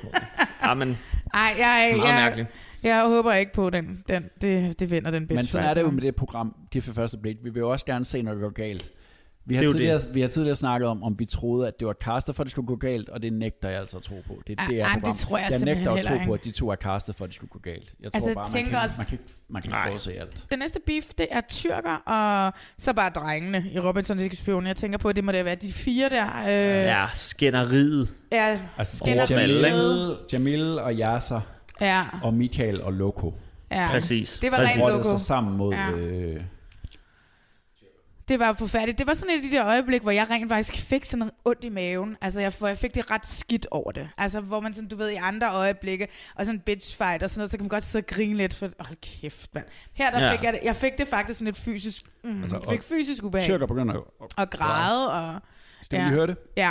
S3: Ja, men
S1: Ej, jeg,
S3: Meget
S1: jeg,
S3: mærkeligt.
S1: jeg håber ikke på den. den det, det vinder den bitch
S2: Men sådan
S1: fight.
S2: er det jo med det program, Gift ved første blik. Vi vil jo også gerne se, når det går galt. Vi har,
S3: Det er jo
S2: tidligere, vi har tidligere snakket om, om vi troede, at det var castet for, at det skulle gå galt, og det nægter jeg altså at tro på. Det,
S1: Ah,
S2: det er
S1: ah,
S2: program.
S1: det tror jeg
S2: jeg
S1: simpelthen
S2: nægter at tro på, at de to er castet for, at det skulle gå galt. Jeg tror
S1: Altså,
S2: bare, man kan,
S1: også-
S2: man kan, man kan ikke forudse alt.
S1: Det næste beef, det er tyrker, og så bare drengene i Robinson Spion. Jeg tænker på, at det må da være de fire der. Øh,
S3: ja, skænderiet.
S1: ja
S2: Altså,
S1: skænderiet.
S2: Jamil, Jamil og Yasser,
S1: Ja.
S2: og Michael og Loco.
S1: Ja.
S3: Præcis.
S1: Det var
S3: Præcis.
S1: rent
S2: det
S1: loco.
S2: sammen mod...
S1: Ja.
S2: Øh,
S1: Det var forfærdeligt. Det var sådan et af de der øjeblikke, hvor jeg rent faktisk fik sådan noget ondt i maven. Altså, jeg, hvor jeg fik det ret skidt over det. Altså, hvor man sådan, du ved, i andre øjeblikke, og sådan en bitch fight og sådan noget, så kan man godt sidde og grine lidt, for hold kæft, mand. Her der
S2: Ja.
S1: ja. fik jeg det, jeg fik det faktisk sådan et fysisk, mm,
S2: Altså,
S1: jeg fik fysisk ubehag.
S2: Tyrker begynder jo at
S1: Og græde, og...
S2: Skal vi lige høre det?
S1: Ja.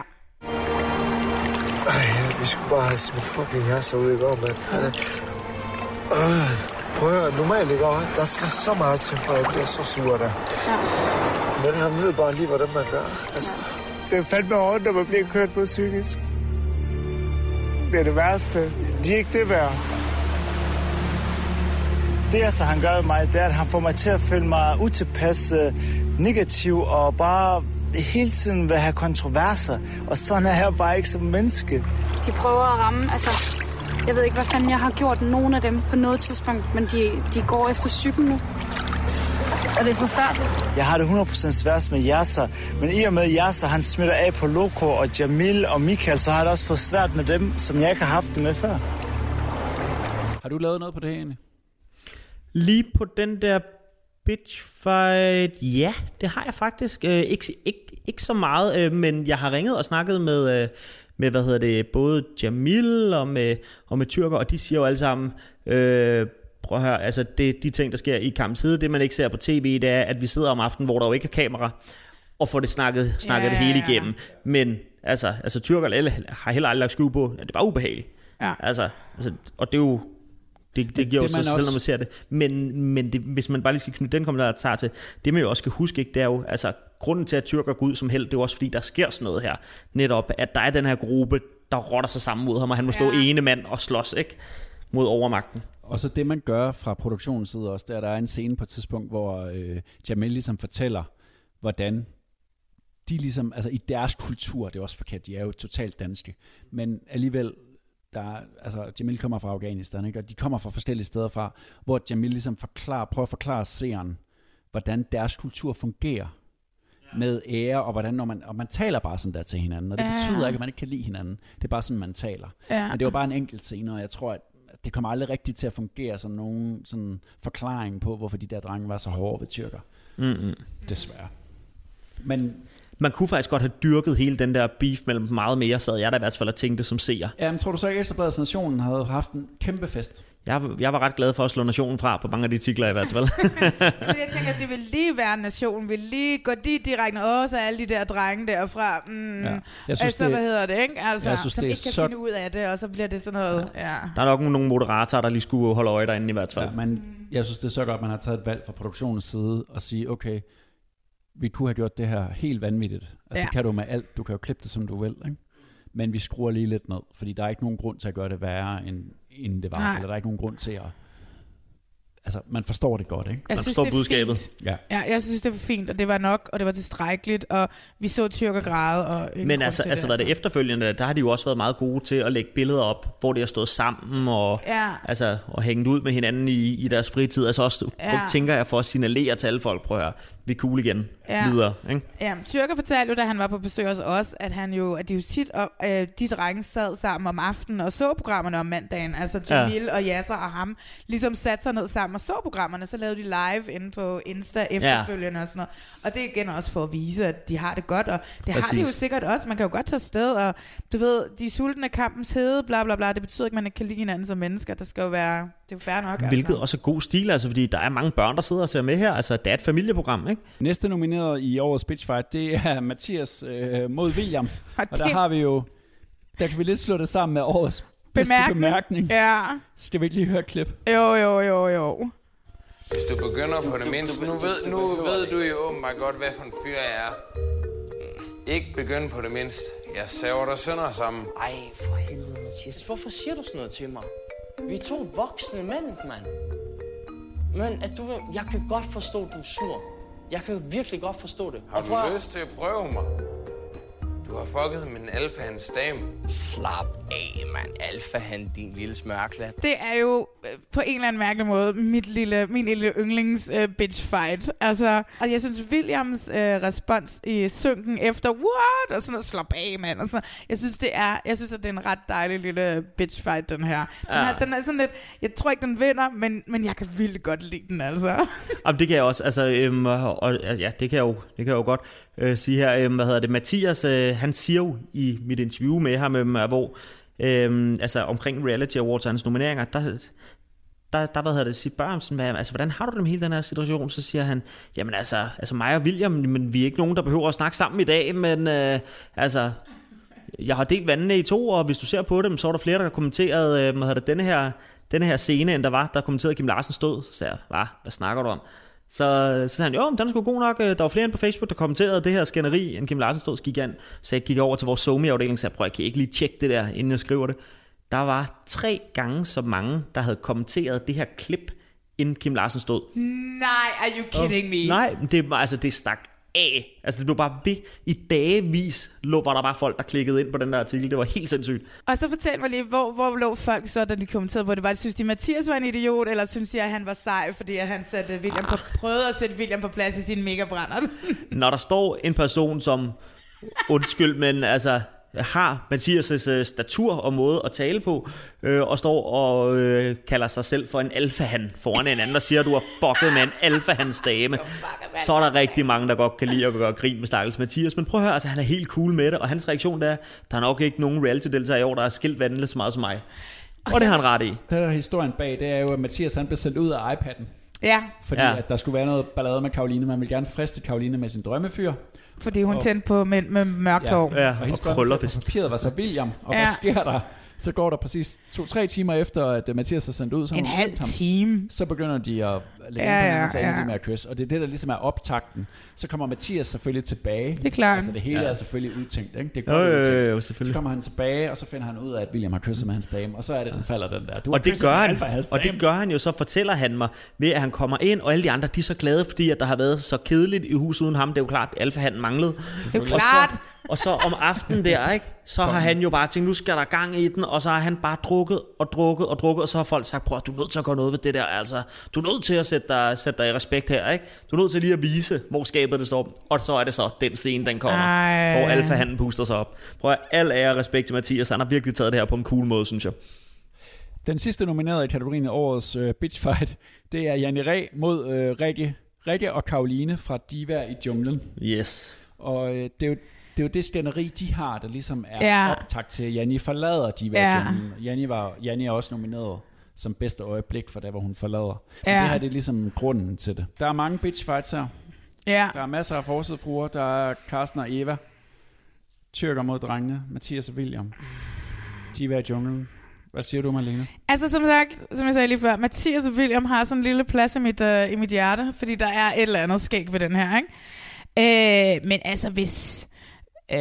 S17: Ej, vi skulle bare have smidt fucking jasser ud i går, mand. Øh, prøv at høre, normalt ikke over. Der skal så meget til, for at jeg bliver så sur der. Ja. Men han ved bare lige, hvordan man gør. Altså, det er fandme hårdt, når man bliver kørt på psykisk. Det er det værste. De er ikke det værd. Det, altså, han gør ved mig, det er, at han får mig til at føle mig utilpas, øh, negativ og bare hele tiden vil have kontroverser. Og sådan er jeg bare ikke som menneske.
S18: De prøver at ramme, altså... Jeg ved ikke, hvad fanden jeg har gjort nogen af dem på noget tidspunkt, men de, de går efter cyklen nu. Og det er forfærdeligt.
S17: Jeg har det 100% sværest med Yasser, men i og med Yasser, han smitter af på Loco og Jamil og Michael, så har jeg det også fået svært med dem, som jeg ikke har haft det med før.
S2: Har du lavet noget på det her egentlig?
S3: Lige på den der bitch fight, ja, det har jeg faktisk. Øh, ikke, ikke, ikke så meget, øh, men jeg har ringet og snakket med, øh, med hvad hedder det, både Jamil og med, og med Tyrker, og de siger jo alle sammen, øh, prøv at høre, altså det, de ting, der sker i kampens side, det man ikke ser på tv, det er, at vi sidder om aftenen, hvor der jo ikke er kamera, og får det snakket, snakket
S1: Ja,
S3: det hele igennem. Men altså, altså eller- har heller aldrig lagt skue på, at det var ubehageligt.
S1: Ja.
S3: Altså, altså, og det er jo, det, det, det giver jo
S2: det,
S3: sig
S2: man
S3: selv, når man ser det. Men, men det, hvis man bare lige skal knytte den kommentar til, det man jo også skal huske, ikke, det er jo, altså, grunden til, at tyrker går ud som held, det er jo også, fordi der sker sådan noget her. Netop, at der er den her gruppe, der rotter sig sammen mod ham, og han må stå
S1: Ja.
S3: ene mand og slås, ikke? Mod overmagten.
S2: Og så det, man gør fra produktionens side også, det er, at der er en scene på et tidspunkt, hvor øh, Jamel ligesom fortæller, hvordan de ligesom, altså i deres kultur, det er også forkert, de er jo totalt danske, men alligevel, der, er- altså Jamil kommer fra Afghanistan, ikke? og de kommer fra forskellige steder fra, hvor Jamil ligesom forklarer, prøver at forklare seeren, hvordan deres kultur fungerer med ære, og hvordan når man, og man taler bare sådan der til hinanden, og det
S1: Ja.
S2: betyder ikke, at man ikke kan lide hinanden. Det er bare sådan, man taler.
S1: Ja.
S2: Men det var bare en enkelt scene, og jeg tror, at det kommer aldrig rigtigt til at fungere som nogen sådan forklaring på, hvorfor de der drenge var så hårde ved tyrker.
S3: Mm-hmm.
S2: Desværre. Men
S3: Man kunne faktisk godt have dyrket hele den der beef mellem meget mere, sad jeg da i hvert fald og tænkte som seer.
S2: Jamen, tror du så ikke, at Ekstrabladets Nationen havde haft en kæmpe fest?
S3: Jeg, jeg var ret glad for at slå nationen fra på mange af de titler i hvert fald.
S1: Men jeg tænker, at det vil lige være en nation, vil lige gå de direkte, åh, så alle de der drenge derfra, mm,
S3: Ja.
S1: ja.
S3: Jeg synes,
S1: altså,
S3: det-
S1: hvad hedder det, ikke? Altså,
S3: jeg synes,
S1: som
S3: det
S1: ikke kan
S3: så-
S1: finde ud af det, og så bliver det sådan noget, ja. ja.
S3: der er nok nogle moderatorer, der lige skulle holde øje derinde i hvert fald.
S2: Ja, men jeg synes, det er så godt, at man har taget et valg fra produktionens side og sige, okay, vi kunne have gjort det her helt vanvittigt. Altså, ja. Det kan du med alt. Du kan jo klippe det, som du vil. Ikke? men vi skruer lige lidt ned, fordi der er ikke nogen grund til at gøre det værre, end, end det var.
S1: Nej.
S2: Eller der er ikke nogen grund til at... Altså, man forstår det godt, ikke?
S1: Jeg synes, det er Fint.
S2: Ja.
S1: Ja, jeg synes, det var fint, og det var nok, og det var tilstrækkeligt, og vi så tyrker græde, og
S3: Men
S1: grund
S3: altså,
S1: til
S3: altså, hvad det efterfølgende, der har de jo også været meget gode til at lægge billeder op, hvor de har stået sammen og,
S1: Ja.
S3: altså, og hængt ud med hinanden i, i deres fritid. Altså også,
S1: ja.
S3: tænker jeg, for at signalere til alle folk, prøv at høre, vi er cool igen,
S1: Ja.
S3: ja. videre. Ikke?
S1: Ja, Tyrker fortalte jo, da han var på besøg hos os, at, han jo, at de jo tit, og, øh, de drenge sad sammen om aftenen og så programmerne om mandagen. Altså Jamil ja. og Yasser og ham ligesom satte sig ned sammen og så programmerne. Så lavede de live inde på Insta efterfølgende og sådan noget. Og det er igen også for at vise, at de har det godt. Og det har de jo
S3: Præcis.
S1: sikkert også. Man kan jo godt tage sted, og du ved, de er sultne kampens hede, bla bla bla. Det betyder ikke, at man ikke kan lide hinanden som mennesker. Det skal jo være, det er jo fair nok.
S3: Hvilket
S1: altså.
S3: også er god stil, altså, fordi der er mange børn, der sidder og ser med her. Altså, det er et familieprogram, ikke?
S2: Næste nomineret i årets Bitchfight, det er Mathias øh, mod William.
S1: Og
S2: Og der
S1: det-
S2: har vi jo, der kan vi lidt slå det sammen med årets bedste
S1: Bemærkning.
S2: bemærkning.
S1: Ja.
S2: Skal vi ikke lige høre et klip?
S1: Jo, jo, jo, jo.
S19: Hvis du begynder på det mindste, nu ved, nu ved du jo åbenbart godt, hvad for en fyr jeg er. Ikke begynde på det mindste. Jeg saver dig sønder sammen.
S20: Ej, for helvede, Mathias. Hvorfor siger du sådan noget til mig? Vi er to voksne mænd, mand. Men at du, jeg kan godt forstå, at du er sur. Jeg kan virkelig godt forstå det.
S19: Har du
S20: at-
S19: lyst til at prøve mig? Du har fucket med en alfahans dame.
S20: Slap af, mand. Alfa han, din lille smørklat.
S1: Det er jo øh, på en eller anden mærkelig måde mit lille, min lille yndlings uh, bitch fight. Altså, og jeg synes, Williams uh, respons i synken efter, what? Og sådan noget, slap af, mand. Og sådan, jeg synes, det er, jeg synes, at det er en ret dejlig lille bitch fight, den her. Den,
S3: Ja.
S1: her, den er sådan lidt, jeg tror ikke, den vinder, men, men jeg kan vildt godt lide den, altså.
S3: Jamen, det kan jeg også, altså, øhm, og, og, ja, det kan jeg jo, det kan jeg jo godt øh, sige her. Øhm, hvad hedder det? Mathias, øh, han siger jo i mit interview med ham, øhm, hvor, øhm, altså omkring Reality Awards og hans nomineringer, der, der, der hvad hedder det, siger børn hvad, altså, hvordan har du det med hele den her situation? Så siger han, jamen altså, altså mig og William, men vi er ikke nogen, der behøver at snakke sammen i dag, men øh, altså, jeg har delt vandene i to, og hvis du ser på dem, så er der flere, der har kommenteret, øh, hvad hedder det, denne her, denne her scene, end der var, der kommenterede Kim Larsen stod. Så sagde jeg, hvad, hvad snakker du om? Så, så sagde han, jo, den er sgu god nok. Øh, Der var flere end på Facebook, der kommenterede det her skænderi, end Kim Larsen stod, så gik ind, så jeg gik over til vores Somi-afdeling, og sagde, prøv, jeg kan ikke lige tjekke det der, inden jeg skriver det. Der var tre gange så mange, der havde kommenteret det her klip, inden Kim Larsen stod.
S1: Nej, are you kidding me?
S3: Nej, det var altså, det stak af. Altså det blev bare ved. I dagevis lå, var der bare folk, der klikkede ind på den der artikel. Det var helt sindssygt.
S1: Og så fortæl mig lige, hvor, hvor lå folk så, da de kommenterede på det? Var det, synes de, Mathias var en idiot, eller synes de, at han var sej, fordi at han satte William på, prøvede at sætte William på plads i sin megabrænder?
S3: Når der står en person, som, undskyld, men altså har Mathias' øh, statur og måde at tale på, øh, og står og øh, kalder sig selv for en alfahan foran en anden, og siger, at du har fucket med en alfahans dame, så er der rigtig mange, der godt kan lide at gøre grin med stakkels Mathias. Men prøv at høre, altså, han er helt cool med det, og hans reaktion der er, der er nok ikke nogen reality-deltagere i år, der har skilt vandene så meget som mig. Og det har han ret i.
S2: Det der historien bag, det er jo, at Mathias han blev sendt ud af iPad'en.
S1: Ja.
S2: Fordi
S3: Ja.
S2: ja. at der skulle være noget ballade med Karoline. Man vil gerne friste Karoline med sin drømmefyr.
S1: Fordi hun
S2: Og-
S1: tændte på med, med mørkt hår.
S3: Ja,
S2: og, hendes
S3: og vist.
S2: papiret var så William. Og
S1: Ja.
S2: hvad sker der? Så går der præcis to-tre timer efter, at øh, Mathias er sendt ud. Så har
S1: En halv
S2: ham.
S1: time.
S2: Så begynder de at lægge
S1: Ja,
S2: ja, på
S1: ja,
S2: med at kysse. Og det er det, der ligesom er optakten. Så kommer Mathias selvfølgelig tilbage.
S1: Det er klart.
S2: Altså det hele
S3: Ja.
S2: er selvfølgelig udtænkt. Ikke? Det er
S3: Jo,
S2: godt
S3: jo,
S2: udtænkt.
S3: jo, selvfølgelig.
S2: Så kommer han tilbage, og så finder han ud af, at William har kysset med hans dame. Og så er det, den falder den der. Du har
S3: og det gør han, og det gør han jo, så fortæller han mig, ved at han kommer ind, og alle de andre, de er så glade, fordi at der har været så kedeligt i huset uden ham. Det er jo klart, at alfahanden manglede.
S1: Det er jo klart.
S3: Og så om aftenen der, ikke, så har han jo bare tænkt, nu skal der gang i den, og så har han bare drukket og drukket og drukket, og så har folk sagt, prøv du er nødt til at gøre noget ved det der, altså. Du er nødt til at sætte dig, sætte dig i respekt her, ikke? Du er nødt til lige at vise, hvor skabet det står. Og så er det så, den scene, den kommer,
S1: Ej.
S3: hvor alfahanden puster sig op. Prøv at al ære og respekt til Mathias, han har virkelig taget det her på en cool måde, synes jeg.
S2: Den sidste nominerede i kategorien årets øh, bitch fight, det er Janne Ræ mod øh, Rikke, Rikke og Karoline fra Diva i junglen.
S3: Yes.
S2: Og øh, det er jo det er jo det skænderi, de har, der ligesom er
S1: Ja.
S2: optakt til, at Janni forlader Diva
S1: Ja.
S2: Janni, var, Janni er også nomineret som bedste øjeblik for der, hvor hun forlader. Ja. Det her det er ligesom grunden til det. Der er mange bitch fights her.
S1: Ja.
S2: Der er masser af forsidefruer. Der er Carsten og Eva. Tyrker mod drengene. Mathias og William. Diva i junglen. Hvad siger du, Marlene?
S1: Altså som sagt, som jeg sagde lige før, Mathias og William har sådan en lille plads i mit, uh, i mit hjerte, fordi der er et eller andet skæg ved den her, ikke? Øh, men altså hvis... Øh,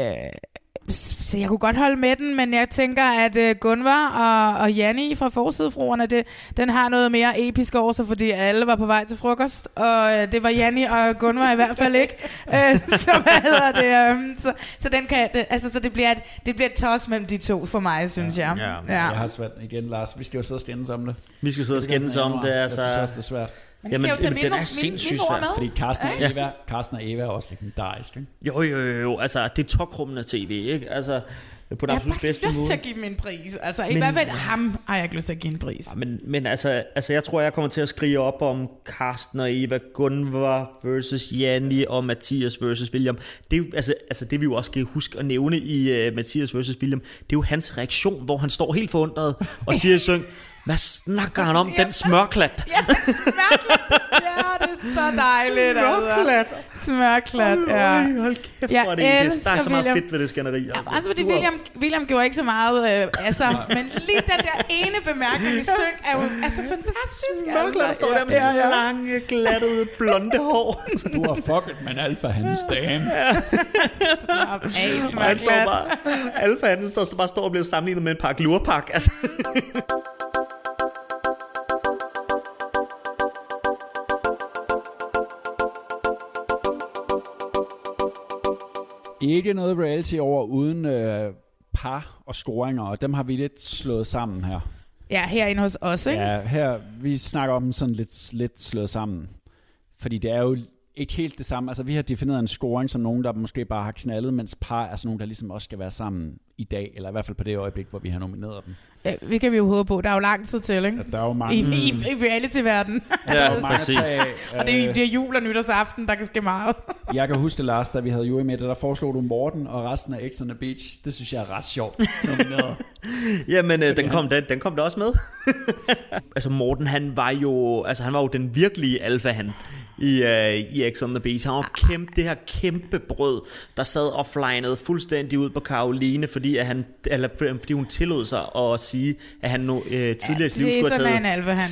S1: så jeg kunne godt holde med den, men jeg tænker, at uh, Gunvar og, og Janni fra Forsidefruerne, det, den har noget mere episk over sig, fordi alle var på vej til frokost, og uh, det var Janni og Gunvar i hvert fald ikke. Uh, så hvad hedder det? Um, så, så, den kan, det, altså, så det bliver, et, det bliver et tos mellem de to for mig, synes jeg.
S2: Ja. Jeg har svært igen, Lars. Vi skal jo sidde og skændes om det.
S3: Vi skal sidde og skændes
S2: jeg
S3: om det,
S2: Jeg
S3: altså.
S2: synes også, det er svært.
S1: Men I kan jo tage
S3: jamen, den er sindssygt svær.
S1: med.
S2: Fordi Carsten og,
S3: Ja.
S2: Eva, Carsten og Eva er også legendarisk, ikke?
S3: Jo, jo, jo, jo, altså det er tokrummende tv, ikke? Altså på den
S1: Jeg har bare ikke
S3: bedste
S1: lyst
S3: måde.
S1: til at give dem en pris. Altså, i
S3: Men-
S1: hvert fald ham har jeg ikke lyst til at give en pris.
S3: Men, men altså, altså, jeg tror, jeg kommer til at skrige op om Carsten og Eva Gunvar versus Janni og Mathias versus William. Det er jo, altså, altså det vi jo også skal huske at nævne i uh, Mathias versus William, det er jo hans reaktion, hvor han står helt forundret og siger i syng, hvad snakker han om, den smørklat?
S1: Ja, smørklat. Ja, det er så dejligt.
S3: Smørklat.
S1: Altså. Smørklat, ja.
S3: Hold, hold kæft,
S1: Jeg
S3: hvor er det, der er så meget
S1: William.
S3: fedt ved det skænderi. Altså.
S1: Altså, fordi William, William gjorde ikke så meget øh, altså, men lige den der ene bemærkning i synk er jo altså fantastisk.
S3: Smørklat
S1: altså.
S3: står der med sådan lange, glattede, blonde hår.
S2: Du har fucket med alfa, hans dame.
S1: Slap af,
S3: Og han står
S1: smørklat.
S3: bare, alfa han står, bare står og bliver sammenlignet med en pakke lurpak. Altså.
S2: Ikke noget reality over uden øh, par og scoringer, og dem har vi lidt slået sammen her.
S1: Ja, herinde hos os, ikke?
S2: Ja, her, vi snakker om dem sådan lidt, lidt slået sammen. Fordi det er jo ikke helt det samme. Altså, vi har defineret en scoring som nogen, der måske bare har knaldet, mens par er sådan nogen, der ligesom også skal være sammen i dag, eller i hvert fald på det øjeblik, hvor vi har nomineret dem.
S1: Ja, vi kan vi jo håbe på. Der er jo lang tid til, ikke?
S2: Der er jo mange...
S1: I, i, i reality-verdenen.
S3: Ja,
S2: Der er jo mange
S3: præcis.
S2: tage
S1: og det det er jul og nytårsaften, der kan ske meget.
S2: Jeg kan huske det, Lars, da vi havde Joey med det, der foreslog du Morten og resten af X on the Beach. Det synes jeg er ret sjovt.
S3: Jamen, øh, den, kom, den, den kom der også med. altså Morten, han var jo, altså, han var jo den virkelige alfa, han i, uh, i X on the Beach. Han var kæmpe, det her kæmpe brød, der sad og flinede fuldstændig ud på Karoline, fordi, at han, eller, fordi hun tillod sig at sige, at han nu, uh, tidligere i sit liv skulle have taget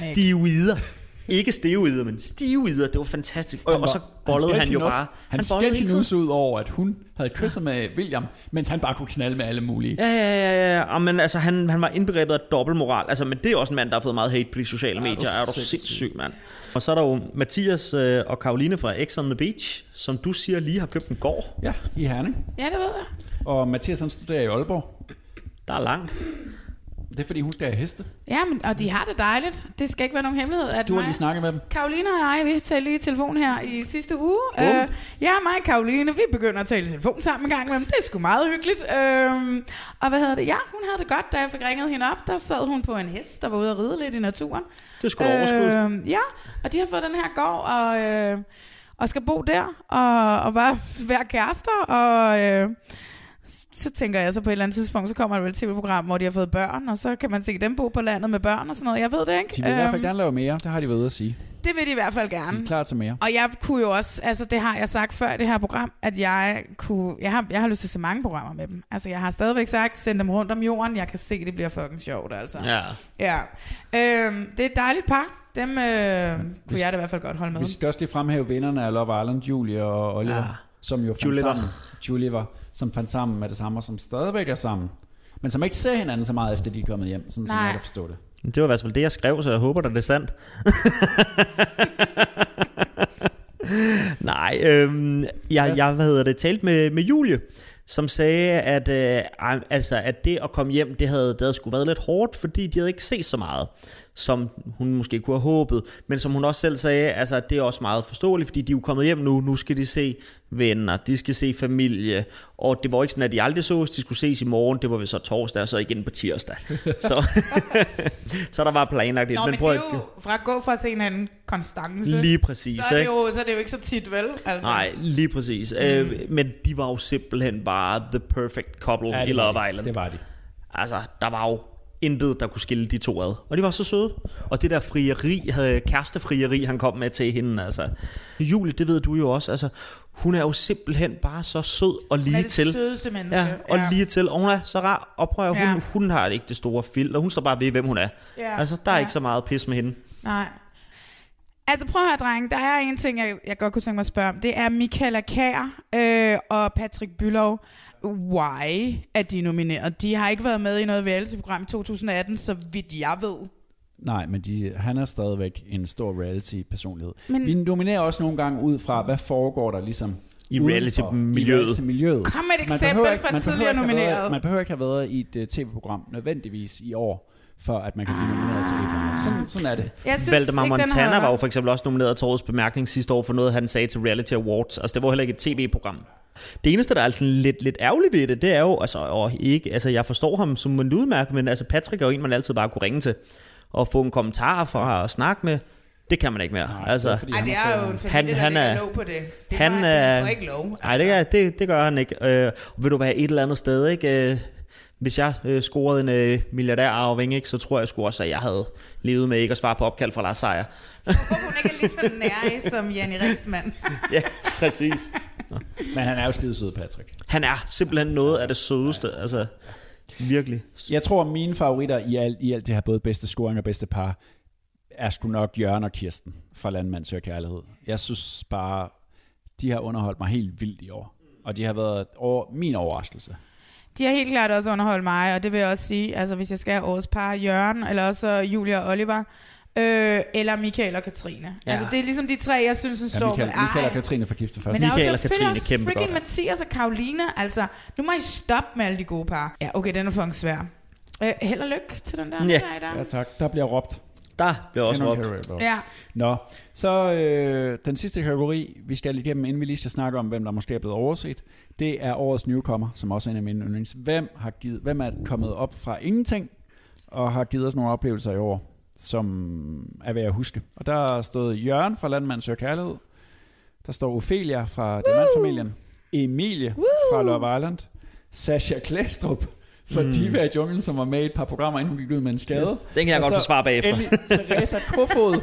S1: ikke.
S3: stivider. Ikke steroider, men stivider. Det var fantastisk. Og, og så bollede han, jo bare.
S2: Han, han
S3: bollede
S2: skældte
S3: hele
S2: hende
S3: tiden.
S2: også ud over, at hun havde kysset med William, mens han bare kunne knalde med alle mulige.
S3: Ja, ja, ja, ja. Og, men altså, han, han var indbegrebet af dobbeltmoral. Altså, men det er også en mand, der har fået meget hate på de sociale
S2: Ja,
S3: medier.
S2: er
S3: Er du
S2: sindssyg.
S3: sindssyg, mand. Og så er der jo Mathias øh, og Karoline fra X on the Beach, som du siger lige har købt en gård.
S2: Ja, i Herning.
S1: Ja, det ved jeg.
S2: Og Mathias han studerer i Aalborg.
S3: Der er langt.
S2: Det er fordi, hun skal have heste.
S1: Ja, men, og de har det dejligt. Det skal ikke være nogen hemmelighed. At
S2: Du har lige snakket med dem.
S1: Karoline og jeg, vi talte lige i telefon her i sidste uge. Uh, ja, mig og Karoline, vi begynder at tale i telefon sammen en gang imellem. Det er sgu meget hyggeligt. Uh, og hvad hedder det? Ja, hun havde det godt, da jeg fik ringet hende op. Der sad hun på en hest, der var ude at ride lidt i naturen.
S3: Det er sgu da overskud.
S1: Øh, ja, og de har fået den her gård, og, øh, og skal bo der, og, og bare være kærester, og... Øh, så tænker jeg så på et eller andet tidspunkt, så kommer der vel et tv-program, hvor de har fået børn, og så kan man se dem bo på landet med børn og sådan noget. Jeg ved det ikke.
S2: De vil i hvert fald
S1: Øhm,
S2: gerne lave mere. Det har de været ude at sige.
S1: det vil de i hvert fald
S2: De
S1: gerne.
S2: er klar til mere.
S1: Og jeg kunne jo også, altså det har jeg sagt før i det her program, at jeg kunne, jeg har, jeg har lyst til at se mange programmer med dem. Altså jeg har stadigvæk sagt, send dem rundt om jorden, jeg kan se, det bliver fucking sjovt altså.
S3: Ja.
S1: Ja. Øhm, det er et dejligt par, dem øh, kunne jeg da i hvert fald godt holde med.
S2: Vi skal også lige fremhæve vinderne af Love Island, Julie og Oliver,
S3: Ja.
S2: Som jo fandt
S3: Juliver.
S2: sammen. Juliver, som fandt sammen med det samme, og som stadigvæk er sammen. Men som ikke ser hinanden så meget, efter de er kommet hjem, sådan som
S1: Nej.
S2: jeg kan forstå det.
S3: Det var i hvert fald det, jeg skrev, så jeg håber, at det er sandt. Nej, øhm, jeg, jeg hvad hedder det, talt med, med Julie, som sagde, at, øh, altså, at det at komme hjem, det havde, det havde sgu været lidt hårdt, fordi de havde ikke set så meget, som hun måske kunne have håbet. Men som hun også selv sagde, altså, det er også meget forståeligt, fordi de er jo kommet hjem nu, nu skal de se venner, de skal se familie, og det var ikke sådan, at de aldrig sås, de skulle ses i morgen, det var vi så torsdag, og så igen på tirsdag. så, så der var planlagt lidt.
S1: Nå, men,
S3: prøv
S1: det er jo fra at gå fra at se hinanden konstance.
S3: Lige præcis,
S1: Så er, det jo, så er det jo ikke så tit, vel? Altså.
S3: Nej, lige præcis. Mm. Øh, men de var jo simpelthen bare the perfect couple
S2: Ja,
S3: i Love. Island.
S2: Det var de.
S3: Altså, der var jo intet, der kunne skille de to ad. Og de var så søde. Og det der frieri, havde kærestefrieri, han kom med til hende, altså. Julie, det ved du jo også, altså, hun er jo simpelthen bare så sød og lige
S1: er det
S3: til.
S1: sødeste menneske.
S3: Ja, og
S1: Ja.
S3: lige til. Og hun er så rar.
S1: Ja.
S3: hun, hun har ikke det store filter. Hun står bare ved, hvem hun er.
S1: Ja,
S3: Altså, der er
S1: ja.
S3: ikke så meget pis med hende.
S1: Nej. Altså prøv at høre, drenge. Der er en ting, jeg, jeg godt kunne tænke mig at spørge om. Det er Michaela Kær øh, og Patrick Bylov. Why er de nomineret? De har ikke været med i noget reality-program i 2018, så vidt jeg ved.
S2: Nej, men de, han er stadigvæk en stor reality-personlighed.
S1: Men-
S2: vi nominerer også nogle gange ud fra, hvad foregår der ligesom
S3: I reality-miljøet.
S2: I reality-miljøet.
S1: Kom med et
S2: Man
S1: eksempel
S2: ikke-
S1: fra tidligere
S2: have været-
S1: nomineret.
S2: Man behøver ikke have været i et uh, tv-program nødvendigvis i år, for at man kan blive nomineret til et eller andet. Sådan, sådan er det.
S1: Jeg synes
S3: Valdemar
S1: ikke,
S3: Montana var jo for eksempel også nomineret til årets bemærkning sidste år for noget, han sagde til Reality Awards. Altså, det var heller ikke et tv-program. Det eneste, der er altså lidt, lidt ærgerligt ved det, det er jo, altså, og ikke, altså, jeg forstår ham som en udmærket, men altså, Patrick er jo en, man altid bare kunne ringe til og få en kommentar fra og snakke med. Det kan man ikke mere. Nej, altså,
S1: Ej, det er jo en familie, der lægger låg på det. Det er
S3: han, er-
S1: han får ikke lov.
S3: Nej, det, er- det, det gør han ikke. Øh, og vil du være et eller andet sted, ikke? Hvis jeg øh, scorede en øh, milliardærarving, ikke, så tror jeg sgu også, at jeg havde levet med ikke at svare på opkald fra Lars Seier.
S1: Hun ikke er lige så nær som Janne Riksmann.
S3: ja, præcis.
S2: Men han er jo skide sød, Patrick.
S3: Han er simpelthen noget af det sødeste, altså virkelig.
S2: Jeg tror, mine favoritter i alt, i alt det her, både bedste scoring og bedste par, er sgu nok Jørgen og Kirsten fra Landmand Søger Kærlighed. Jeg synes bare, de har underholdt mig helt vildt i år. Og de har været over, min overraskelse.
S1: De har helt klart også underholdt mig, og det vil jeg også sige, altså hvis jeg skal have årets par, Jørgen, eller også Julia og Oliver, øh, eller Michael og Katrine.
S2: Ja.
S1: Altså det er ligesom de tre, jeg synes, som
S2: Ja,
S1: står
S2: Michael,
S1: med.
S2: Michael og
S1: Ej.
S2: Katrine fra Gifte først.
S1: Men der er jo selvfølgelig også freaking Mathias og Karoline. Altså, nu må I stoppe med alle de gode par. Ja, okay, den er fucking svær. Øh, held og lykke til den der.
S2: Ja.
S1: der, der.
S2: ja, tak. Der bliver råbt.
S3: Der bliver også råbt.
S1: Ja.
S2: Nå, så øh, den sidste kategori, vi skal igennem, inden vi lige skal snakke om, hvem der måske er blevet overset, det er årets newcomer, som også er en af mine yndlings. Hvem, har givet, hvem er kommet op fra ingenting, og har givet os nogle oplevelser i år, som er værd at huske. Og der er stået Jørgen fra Landmand Søger Kærlighed, der står Ophelia fra Demandfamilien, Emilie fra Love Island, Sasha Klæstrup fra
S3: Mm.
S2: Diva i Junglen, som var med i et par programmer, inden hun gik ud med en skade.
S3: Den kan jeg
S2: Og
S3: godt forsvare bagefter.
S2: endelig Teresa Kofod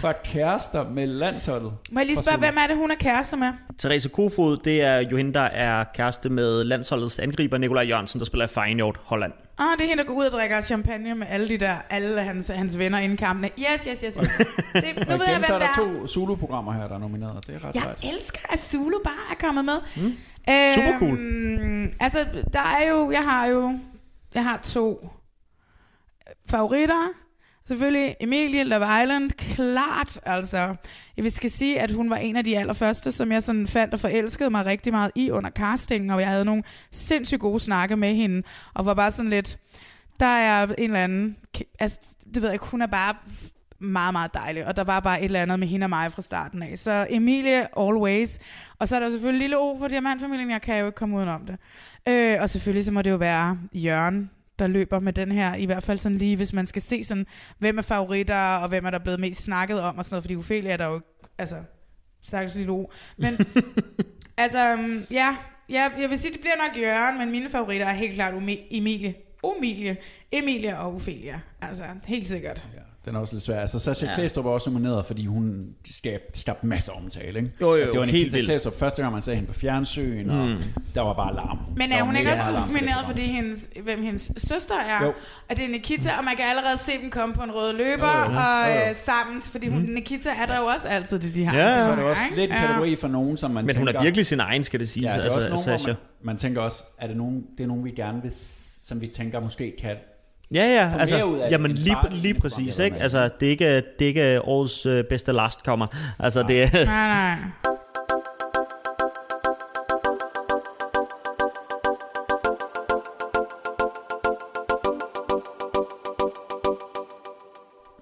S2: fra Kærester med landsholdet.
S1: Må jeg lige spørge, hvem er det, hun er kærester med?
S3: Therese Kofod, det er jo hende, der er kæreste med landsholdets angriber Nikolaj Jørgensen, der spiller i Feyenoord Holland.
S1: Ah, det er hende, der går ud og drikker champagne med alle de der, alle hans, hans venner inden kampene. Yes, yes, yes. yes. Det, nu
S2: Og
S1: ved jeg,
S2: igen, så er
S1: hvem
S2: der
S1: er.
S2: to soloprogrammer her, der er nomineret, det er ret
S1: Jeg
S2: sejt.
S1: elsker, at Zulu bare er kommet med.
S2: Mm.
S3: Super cool.
S1: Øhm, altså, der er jo, jeg har jo, jeg har to favoritter. Selvfølgelig Emilie Love Island, klart altså. Jeg skal sige, at hun var en af de allerførste, som jeg sådan fandt og forelskede mig rigtig meget i under castingen, og jeg havde nogle sindssygt gode snakke med hende, og var bare sådan lidt, der er en eller anden, altså, det ved jeg ikke, hun er bare meget, meget dejlig, og der var bare et eller andet med hende og mig fra starten af. Så Emilie, always. Og så er der jo selvfølgelig lille O for diamantfamilien, jeg kan jo ikke komme udenom det. Øh, og selvfølgelig så må det jo være Jørgen, der løber med den her, i hvert fald sådan lige, hvis man skal se sådan, hvem er favoritter, og hvem er der blevet mest snakket om, og sådan noget, fordi Ophelia er der jo, altså, stakkels lille O. Men, altså, øhm, ja, ja, jeg vil sige, det bliver nok Jørgen, men mine favoritter er helt klart Emilie, Emilie, Emilie og Ophelia. Altså, helt sikkert.
S2: Den er også lidt svær. Altså, Sasha
S3: Ja.
S2: Klæstrup var også nomineret, fordi hun skabte, skabte masser af omtale. Ikke?
S3: Jo, jo,
S2: Og det var
S3: helt
S2: Nikita
S3: vildt.
S2: Klæstrup første gang, man så hende på fjernsyn, og
S3: Mm.
S2: der var bare larm.
S1: Men er hun ikke også nomineret, fordi hendes, hvem hendes søster er?
S2: Jo.
S1: Og det er Nikita, og man kan allerede se dem komme på en rød løber,
S2: Jo, jo.
S1: og
S2: Jo, jo.
S1: øh, sammen, fordi hun, Nikita er der jo også altid det, de har.
S3: Ja,
S2: Så er det også lidt en kategori for nogen, som man
S3: Men
S2: tænker...
S3: hun er virkelig sin egen, skal det siges.
S2: Ja, det er
S3: altså,
S2: også nogen,
S3: Sasha.
S2: man, man tænker også, er det nogen, det er nogen, vi gerne vil, som vi tænker måske kan
S3: Ja, ja, altså,
S2: mere ud af
S3: jamen lige,
S2: det
S3: lige præcis,
S2: program,
S3: ikke? Altså, det er ikke, det er ikke årets øh, bedste last kommer. Altså, det er...
S1: Nej, nej.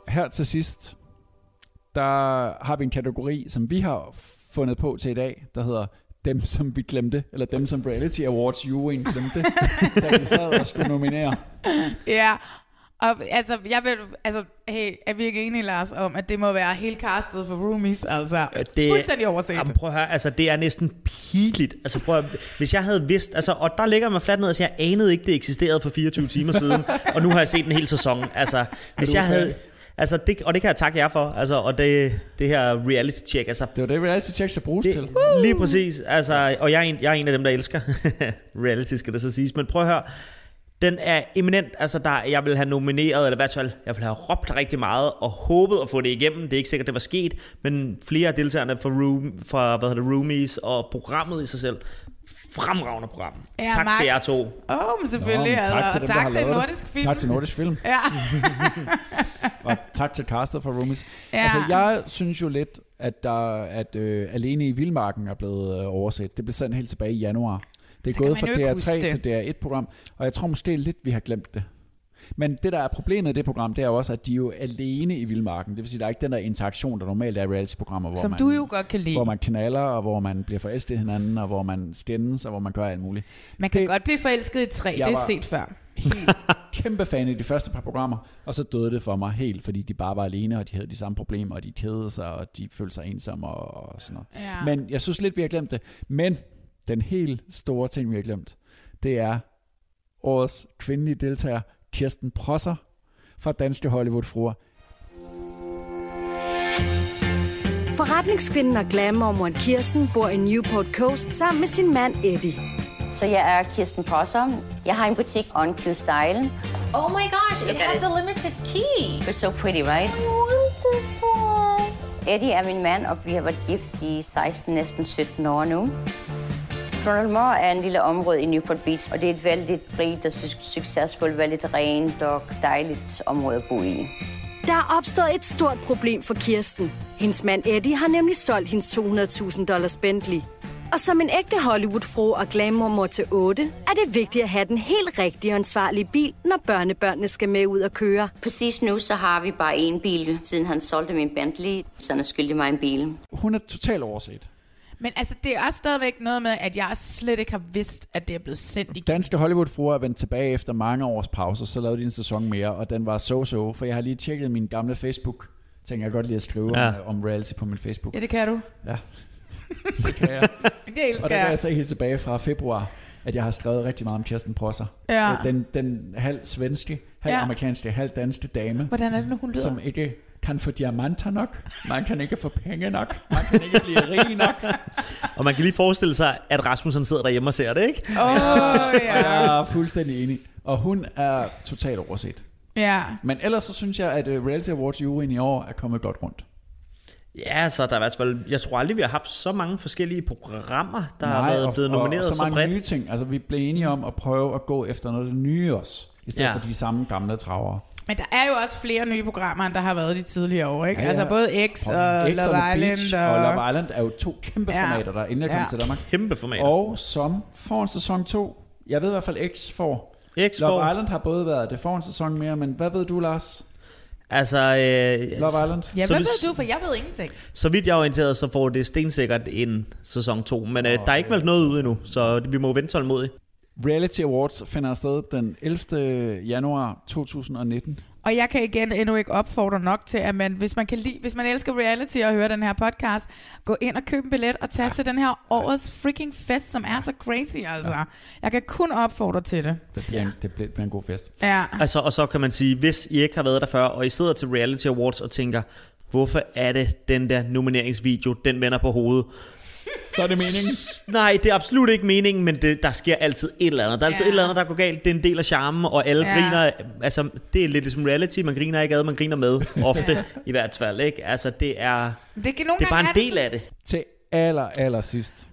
S2: Her til sidst, der har vi en kategori, som vi har fundet på til i dag, der hedder dem, som vi glemte, eller dem, som Reality Awards juryen glemte, da vi sad og skulle nominere.
S1: Ja, og altså, jeg vil, altså, hey, er vi ikke enige, Lars, om, at det må være helt castet for roomies, altså,
S3: det,
S1: fuldstændig overset.
S3: Jamen, prøv at høre, altså det er næsten pinligt. Altså prøv at, hvis jeg havde vidst, altså, og der ligger man fladt ned siger, jeg anede ikke, det eksisterede for 24 timer siden, og nu har jeg set en hel sæson. Altså, hvis jeg havde, altså det, og det kan jeg takke jer for, altså, og det, det her reality check, altså.
S2: Det var det, reality check skal bruges
S3: det,
S2: til.
S3: Lige præcis, altså, og jeg er, en, jeg er en af dem, der elsker reality, skal det så siges, men prøv at høre, Den er eminent, altså der, jeg vil have nomineret, eller i hvert fald, jeg vil have råbt rigtig meget, og håbet at få det igennem. Det er ikke sikkert, det var sket, men flere af deltagerne fra, room, fra hvad hedder det, Roomies og programmet i sig selv, fremragende program.
S1: Ja,
S3: tak
S1: Max.
S3: til jer to.
S1: Åh, oh, men selvfølgelig.
S2: Nå, men tak
S1: altså,
S2: til dem, der
S1: tak
S2: har
S1: til
S2: lavet det.
S1: Nordisk Film.
S2: Tak til Nordisk Film.
S1: Ja.
S2: og tak til castet for Roomies.
S1: Ja.
S2: Altså, jeg synes jo lidt, at, der, at øh, Alene i Vildmarken er blevet øh, overset. Det blev sendt helt tilbage i januar. Det er
S1: Så
S2: gået fra
S1: ikke
S2: DR3
S1: huske det.
S2: til DR1-program, og jeg tror måske lidt, vi har glemt det. Men det, der er problemet i det program, det er jo også, at de er jo alene i Vildmarken. Det vil sige, der er ikke den der interaktion, der normalt er i reality-programmer, hvor
S1: Som
S2: man,
S1: du jo godt kan lide.
S2: hvor man knaller, og hvor man bliver forelsket i hinanden, og hvor man skændes, og hvor man gør alt muligt.
S1: Man kan det, godt blive forelsket i træ, det er set før.
S2: kæmpe fan i de første par programmer, og så døde det for mig helt, fordi de bare var alene, og de havde de samme problemer, og de kædede sig, og de følte sig ensomme og, og sådan noget.
S1: Ja.
S2: Men jeg synes lidt, vi har glemt det. Men den helt store ting, vi har glemt, det er årets kvindelige deltager, Kirsten Prosser fra Danske Hollywood-fruer.
S21: Forretningskvinden og glamourmoren Kirsten bor i Newport Coast sammen med sin mand Eddie.
S22: Så jeg er Kirsten Prosser. Jeg har en butik on Q Style.
S6: Oh my gosh, it has the limited key.
S22: It's so pretty, right?
S6: I want this one.
S22: Eddie er min mand, og vi har været gift i 16, næsten 17 år nu. Ronald Moore er en lille område i Newport Beach, og det er et vældig rigt og su- succesfuldt, vældig rent og dejligt område at bo i.
S21: Der er opstået et stort problem for Kirsten. Hendes mand Eddie har nemlig solgt hendes 200.000 dollars Bentley. Og som en ægte Hollywood-fru og glamourmor til 8, er det vigtigt at have den helt rigtige og ansvarlige bil, når børnebørnene skal med ud og køre.
S22: Præcis nu så har vi bare én bil, siden han solgte min Bentley, så han er skyldig mig en bil.
S2: Hun er totalt overset.
S1: Men altså, det er også stadigvæk noget med, at jeg slet ikke har vidst, at det er blevet sendt igen.
S2: Danske Hollywood-fruer er vendt tilbage efter mange års pause, så lavede de en sæson mere, og den var so-so, for jeg har lige tjekket min gamle Facebook. Tænker jeg godt lige at skrive
S3: Ja.
S2: om, om reality på min Facebook.
S1: Ja, det kan du.
S2: Ja, det kan jeg.
S1: Det elsker
S2: og der kan
S1: jeg.
S2: jeg se helt tilbage fra februar, at jeg har skrevet rigtig meget om Kirsten Prosser.
S1: Ja.
S2: Den, den halv svenske, halv
S1: ja.
S2: amerikanske, halv danske dame.
S1: Hvordan er det nu, hun lyder?
S2: Som ikke kan få diamanter nok. Man kan ikke få penge nok. Man kan ikke blive rig nok.
S3: Og man kan lige forestille sig, at Rasmus han sidder derhjemme og ser det, ikke?
S1: Åh, oh,
S2: Og
S1: ja.
S2: jeg er fuldstændig enig. Og hun er totalt overset.
S1: Ja.
S2: Men ellers så synes jeg, at øh, Reality Awards juryen i år er kommet godt rundt.
S3: Ja, så der er i hvert fald, jeg tror aldrig, vi har haft så mange forskellige programmer, der har
S2: Nej,
S3: været
S2: og-
S3: blevet
S2: og,
S3: nomineret
S2: og, så
S3: så
S2: mange
S3: bredt.
S2: nye ting. Altså, vi blev enige om at prøve at gå efter noget nye også, i stedet
S3: Ja.
S2: ja. for de samme gamle travere.
S1: Men der er jo også flere nye programmer, end der har været de tidligere år, ikke?
S2: Ja,
S1: Ja. Altså både X og, og
S2: X
S1: Love
S2: The
S1: Island.
S2: Beach og Love Island er jo to kæmpe
S1: Ja.
S2: formater, der endelig er kommet
S1: Ja.
S2: til Danmark.
S3: Kæmpe formater.
S2: Og som får en sæson 2. Jeg ved i hvert fald, X får.
S3: X
S2: Love
S3: får.
S2: Island har både været, det får en sæson mere, men hvad ved du, Lars?
S3: Altså, øh,
S2: Love Island?
S1: Ja,
S3: så
S1: hvad
S3: hvis-
S1: ved du? For jeg ved ingenting.
S3: Så vidt jeg er orienteret, så får det stensikkert en sæson 2. Men øh, der er ikke meldt noget ud endnu, så vi må vente tålmodigt.
S2: Reality Awards finder sted den 11. januar 2019.
S1: Og jeg kan igen endnu ikke opfordre nok til, at man, hvis man kan lide, hvis man elsker reality og høre den her podcast, gå ind og køb en billet og tage til den her årets freaking fest, som er så crazy, altså. Jeg kan kun opfordre til det.
S2: Det bliver, en, det bliver, bliver en god fest.
S1: Ja.
S3: Altså, og så kan man sige, hvis I ikke har været der før, og I sidder til Reality Awards og tænker, hvorfor er det den der nomineringsvideo, den vender på hovedet?
S2: Så er det meningen?
S3: Nej, det er absolut ikke meningen, men det, der sker altid et eller andet. Der er altid
S1: Ja.
S3: et eller andet, der går galt. Det er en del af charmen, og alle
S1: Ja.
S3: ja. griner. Altså, det er lidt ligesom reality. Man griner ikke ad, man griner med. Ofte, i hvert fald. Ikke? Altså, det er,
S1: Det, kan nogle
S3: det er bare en del af det.
S2: Til aller, aller sidst.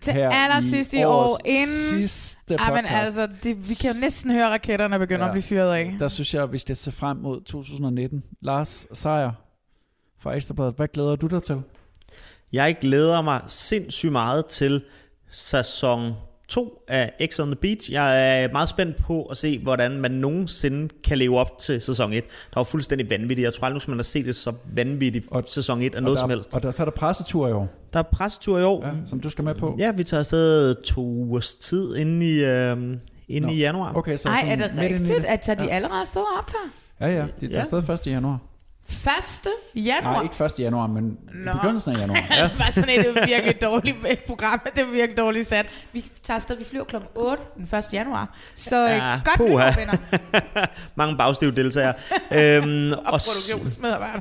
S1: Til
S2: Her
S1: allersidst i år, inden...
S2: sidste
S1: Ej, men
S2: podcast.
S1: altså, det, vi kan jo næsten høre raketterne begynde ja. at blive fyret af.
S2: Der synes jeg, vi skal se frem mod 2019. Lars Seier fra Ekstrabladet, hvad glæder du dig til?
S3: Jeg glæder mig sindssygt meget til sæson 2 af X on the Beach. Jeg er meget spændt på at se, hvordan man nogensinde kan leve op til sæson 1. Der var fuldstændig vanvittigt. Jeg tror aldrig, man har set det så vanvittigt og, sæson 1 af noget
S2: og der,
S3: som helst.
S2: Og der, så er der pressetur i år.
S3: Der er pressetur i år.
S2: Ja, som du skal med på.
S3: Ja, vi tager afsted to ugers tid inden i, øh, inden
S2: Nå.
S3: i januar.
S2: Okay, så
S1: Ej, er det rigtigt,
S2: det.
S1: at tager de
S2: Ja.
S1: allerede afsted og optager?
S2: Ja, ja, de tager
S3: Ja.
S2: afsted 1. januar.
S1: 1. januar?
S2: Nej, ikke 1. januar, men
S1: Nå.
S2: i begyndelsen af januar.
S1: Ja. det var sådan et virkelig dårligt program. Det var virkelig dårligt sat. Vi tager afsted, vi flyver kl. 8 den 1. januar. Så ja,
S3: Ja,
S1: godt nytår, venner.
S3: Mange bagstive deltagere. øhm,
S1: Og
S3: s-
S1: produktionsmedarbejder.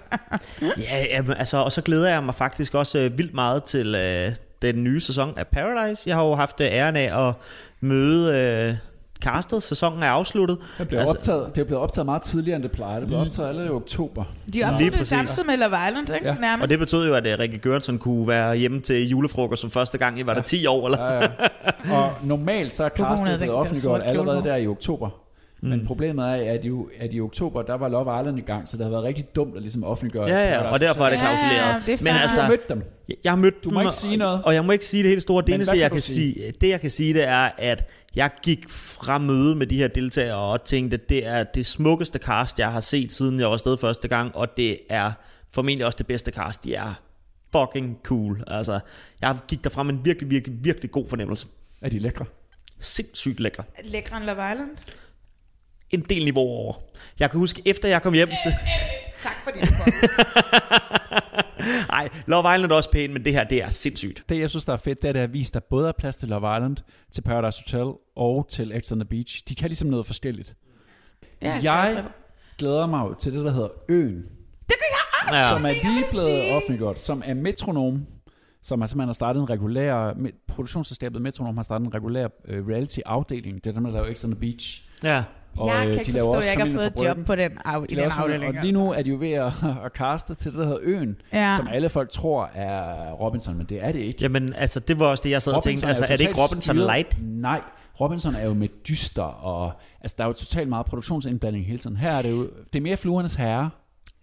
S3: Ja, jamen, altså, og så glæder jeg mig faktisk også øh, vildt meget til øh, den nye sæson af Paradise. Jeg har jo haft øh, æren af at møde øh, castet, sæsonen er afsluttet.
S2: Det blev optaget, det er blevet optaget meget tidligere, end det plejer. Det blev optaget allerede i oktober.
S1: De optog det samtidig med Love Island, ikke?
S2: Ja.
S1: Nærmest.
S3: Og det betød jo, at uh, Rikke Gørtsen kunne være hjemme til julefrokost for første gang i, var der 10 år, eller?
S2: Ja, ja. Og normalt så er castet blevet offentliggjort allerede der i oktober. Men problemet er, at i, at i oktober, der var Love Island i gang, så det havde været rigtig dumt at ligesom offentliggøre.
S3: Ja, ja, og derfor er det klausuleret.
S1: det er
S3: Men altså,
S2: Du har mødt dem.
S3: Jeg, jeg har mødt
S2: Du må
S3: dem,
S2: ikke sige noget.
S3: Og, og jeg må ikke sige det helt store. Det
S2: Men
S3: eneste, jeg
S2: kan sige?
S3: sige, det jeg kan sige, det er, at jeg gik fra møde med de her deltagere og tænkte, at det er det smukkeste cast, jeg har set, siden jeg var afsted første gang, og det er formentlig også det bedste cast. De er fucking cool. Altså, jeg gik derfra med en virkelig, virkelig, virkelig god fornemmelse.
S2: Er de lækre?
S3: Sindssygt lækre.
S1: Lækre end Love Island.
S3: En del niveau over. Jeg kan huske, efter jeg kom hjem til...
S1: Tak for det.
S3: Nej, Love Island er også pænt, men det her, det er sindssygt.
S2: Det, jeg synes, der er fedt, det er, at det har vist, at der både er plads til Love Island, til Paradise Hotel og til X on the Beach. De kan ligesom noget forskelligt.
S1: Ja, jeg
S2: jeg glæder mig jo til det, der hedder Øen.
S1: Det gør jeg også.
S2: Ja. Som er lige blevet offentliggjort, som er Metronom, som har simpelthen har startet en regulær, produktionsselskabet Metronom har startet en regulær uh, reality-afdeling. Det er dem, der laver X on the Beach.
S3: Ja.
S1: Jeg
S2: øh,
S1: kan ikke
S2: de laver
S1: forstå, at jeg ikke har fået et job på den af, i
S2: De laver
S1: den
S2: også
S1: afdeling.
S2: Og lige nu er de jo ved at, at kaste til det, der hedder Øen,
S1: Ja.
S2: som alle folk tror er Robinson, men det er det ikke.
S3: Jamen, altså, det var også det, jeg sad og tænkte. Altså, er det ikke Robinson
S2: styret-
S3: Light?
S2: Nej, Robinson er jo med dyster, og altså, der er jo totalt meget produktionsindblanding hele tiden. Her er det jo, det er mere fluernes herre.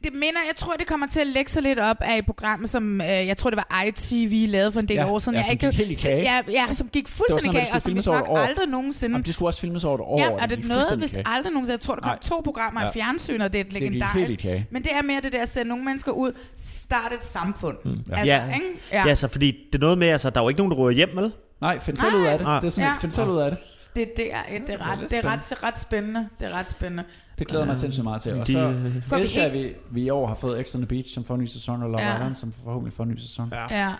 S1: Det minder, jeg tror, det kommer til at lægge sig lidt op af et program, som øh, jeg tror, det var ITV lavede for en del
S2: Ja,
S1: år siden.
S2: ja,
S1: jeg
S2: som
S1: ikke,
S2: gik helt i kage.
S1: Ja, ja, som gik fuldstændig
S2: det skulle
S1: og som vi nok
S2: år.
S1: aldrig nogensinde...
S2: Jamen, det skulle også filmes over et år.
S1: Ja,
S2: og det
S1: det er noget, hvis aldrig nogensinde... Jeg tror, der kom
S2: Nej.
S1: to programmer
S2: Ja.
S1: i fjernsyn, og det er et
S2: Det
S1: legendarisk.
S2: kage.
S1: Men det er mere det der at sætte nogle mennesker ud, starte et samfund. Mm.
S3: Ja.
S1: Altså,
S3: ja.
S1: ikke?
S3: ja. ja, så fordi det er noget med, altså, der er jo ikke nogen, der ryger hjem, vel?
S2: Nej, find selv ud af det. Det er sådan, find selv ud af det.
S1: Det, det, er, det, er ret, det er ret, ret spændende. Det er ret spændende.
S2: Det glæder mig sindssygt meget til. Og så
S1: vi
S2: elsker jeg, vi, vi i år har fået on the Beach, som får en ny sæson, og Love
S1: Ja.
S2: Island, som forhåbentlig får en ny sæson. Ja.
S1: Ja.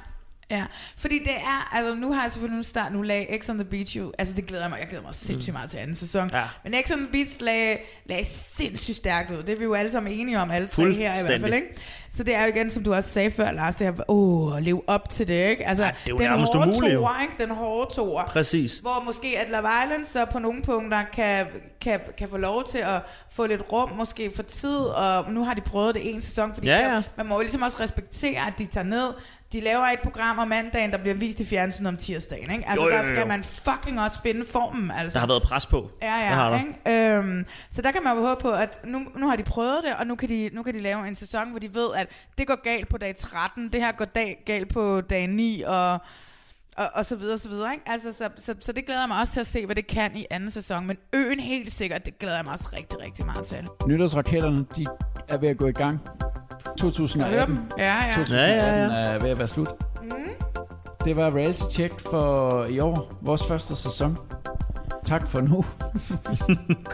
S1: Ja, fordi det er, altså nu har jeg selvfølgelig nu start, nu lagde X on the Beach jo, altså det glæder jeg mig, jeg glæder mig sindssygt meget til anden sæson.
S3: Ja.
S1: Men X on the Beach lagde, lagde sindssygt stærkt ud, det er vi jo alle sammen enige om, alle tre her i hvert fald, ikke? Så det er jo igen, som du også sagde før, Lars, det her, åh, leve op til det, ikke? Altså,
S3: Ja, det er jo
S1: den
S3: nærmest
S1: hårde
S3: umuligt,
S1: toer, ikke? Den hårde toer.
S3: Præcis.
S1: Hvor måske at Love Island så på nogle punkter kan, kan, kan få lov til at få lidt rum, måske for tid, og nu har de prøvet det en sæson, fordi
S3: Ja,
S1: der-
S3: ja.
S1: man må jo ligesom også respektere, at de tager ned, de laver et program om mandagen, der bliver vist i fjernsynet om tirsdagen, ikke? Altså
S3: Jo, jo,
S1: der
S3: jo,
S1: skal
S3: jo.
S1: man fucking også finde formen, altså.
S3: Der har været pres på.
S1: Ja,
S3: Det har
S1: ja,
S3: der.
S1: ikke? Øhm, så der kan man jo håbe på, at nu, nu har de prøvet det, og nu kan de, nu kan de lave en sæson, hvor de ved, at det går galt på dag 13, det her går dag, galt på dag 9, og, og, og så videre, så videre, ikke? Altså, så, så, så det glæder jeg mig også til at se, hvad det kan i anden sæson, men øen helt sikkert, det glæder jeg mig også rigtig, rigtig meget til.
S2: Nytårsraketterne, de er ved at gå i gang. 2018.
S1: Ja, ja.
S2: 2018
S3: Ja, ja, ja.
S2: er ved at være slut.
S1: Mm.
S2: Det var Reality Check for i år. Vores første sæson. Tak for nu.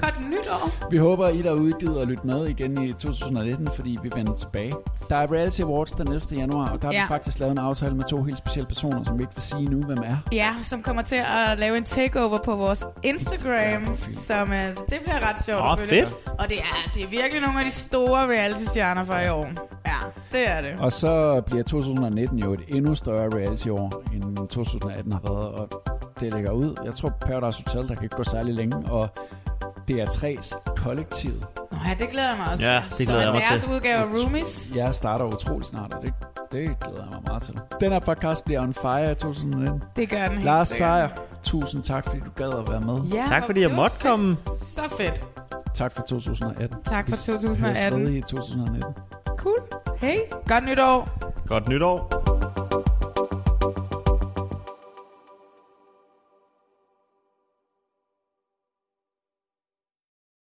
S1: Godt nytår!
S2: Vi håber, I derude gider at lytte med igen i 2019, fordi vi vender tilbage. Der er Reality Awards den 11. januar, og der har
S1: Ja.
S2: vi faktisk lavet en aftale med to helt specielle personer, som vi ikke vil sige nu, hvem er.
S1: Ja, som kommer til at lave en takeover på vores Instagram, som uh, det bliver ret sjovt
S3: Åh,
S1: følge.
S3: fedt.
S1: Og det er, det er virkelig nogle af de store reality-stjerner fra i år. Ja, det er det.
S2: Og så bliver 2019 jo et endnu større reality-år, end 2018 har været, og det lægger ud. Jeg tror Paradise Hotel, der kan ikke gå særlig længe, og DR3's kollektiv.
S1: Nå ja, det glæder jeg mig også
S3: Ja, det glæder jeg
S1: er
S3: mig til.
S1: udgave af Roomies.
S2: Jeg starter utrolig snart, og det, det glæder jeg mig meget til. Den her podcast bliver on fire i 2019.
S1: Det gør den helt
S2: Lars. Seier, tusind tak, fordi du gad at være med.
S1: Ja,
S3: Tak fordi jeg
S1: det
S3: måtte
S1: fedt.
S3: komme.
S1: Så fedt.
S2: Tak for 2018.
S1: Tak for
S2: Vi s-
S1: 2018.
S2: høres ved i 2019.
S1: Cool. Hey, godt nytår.
S3: Godt nytår.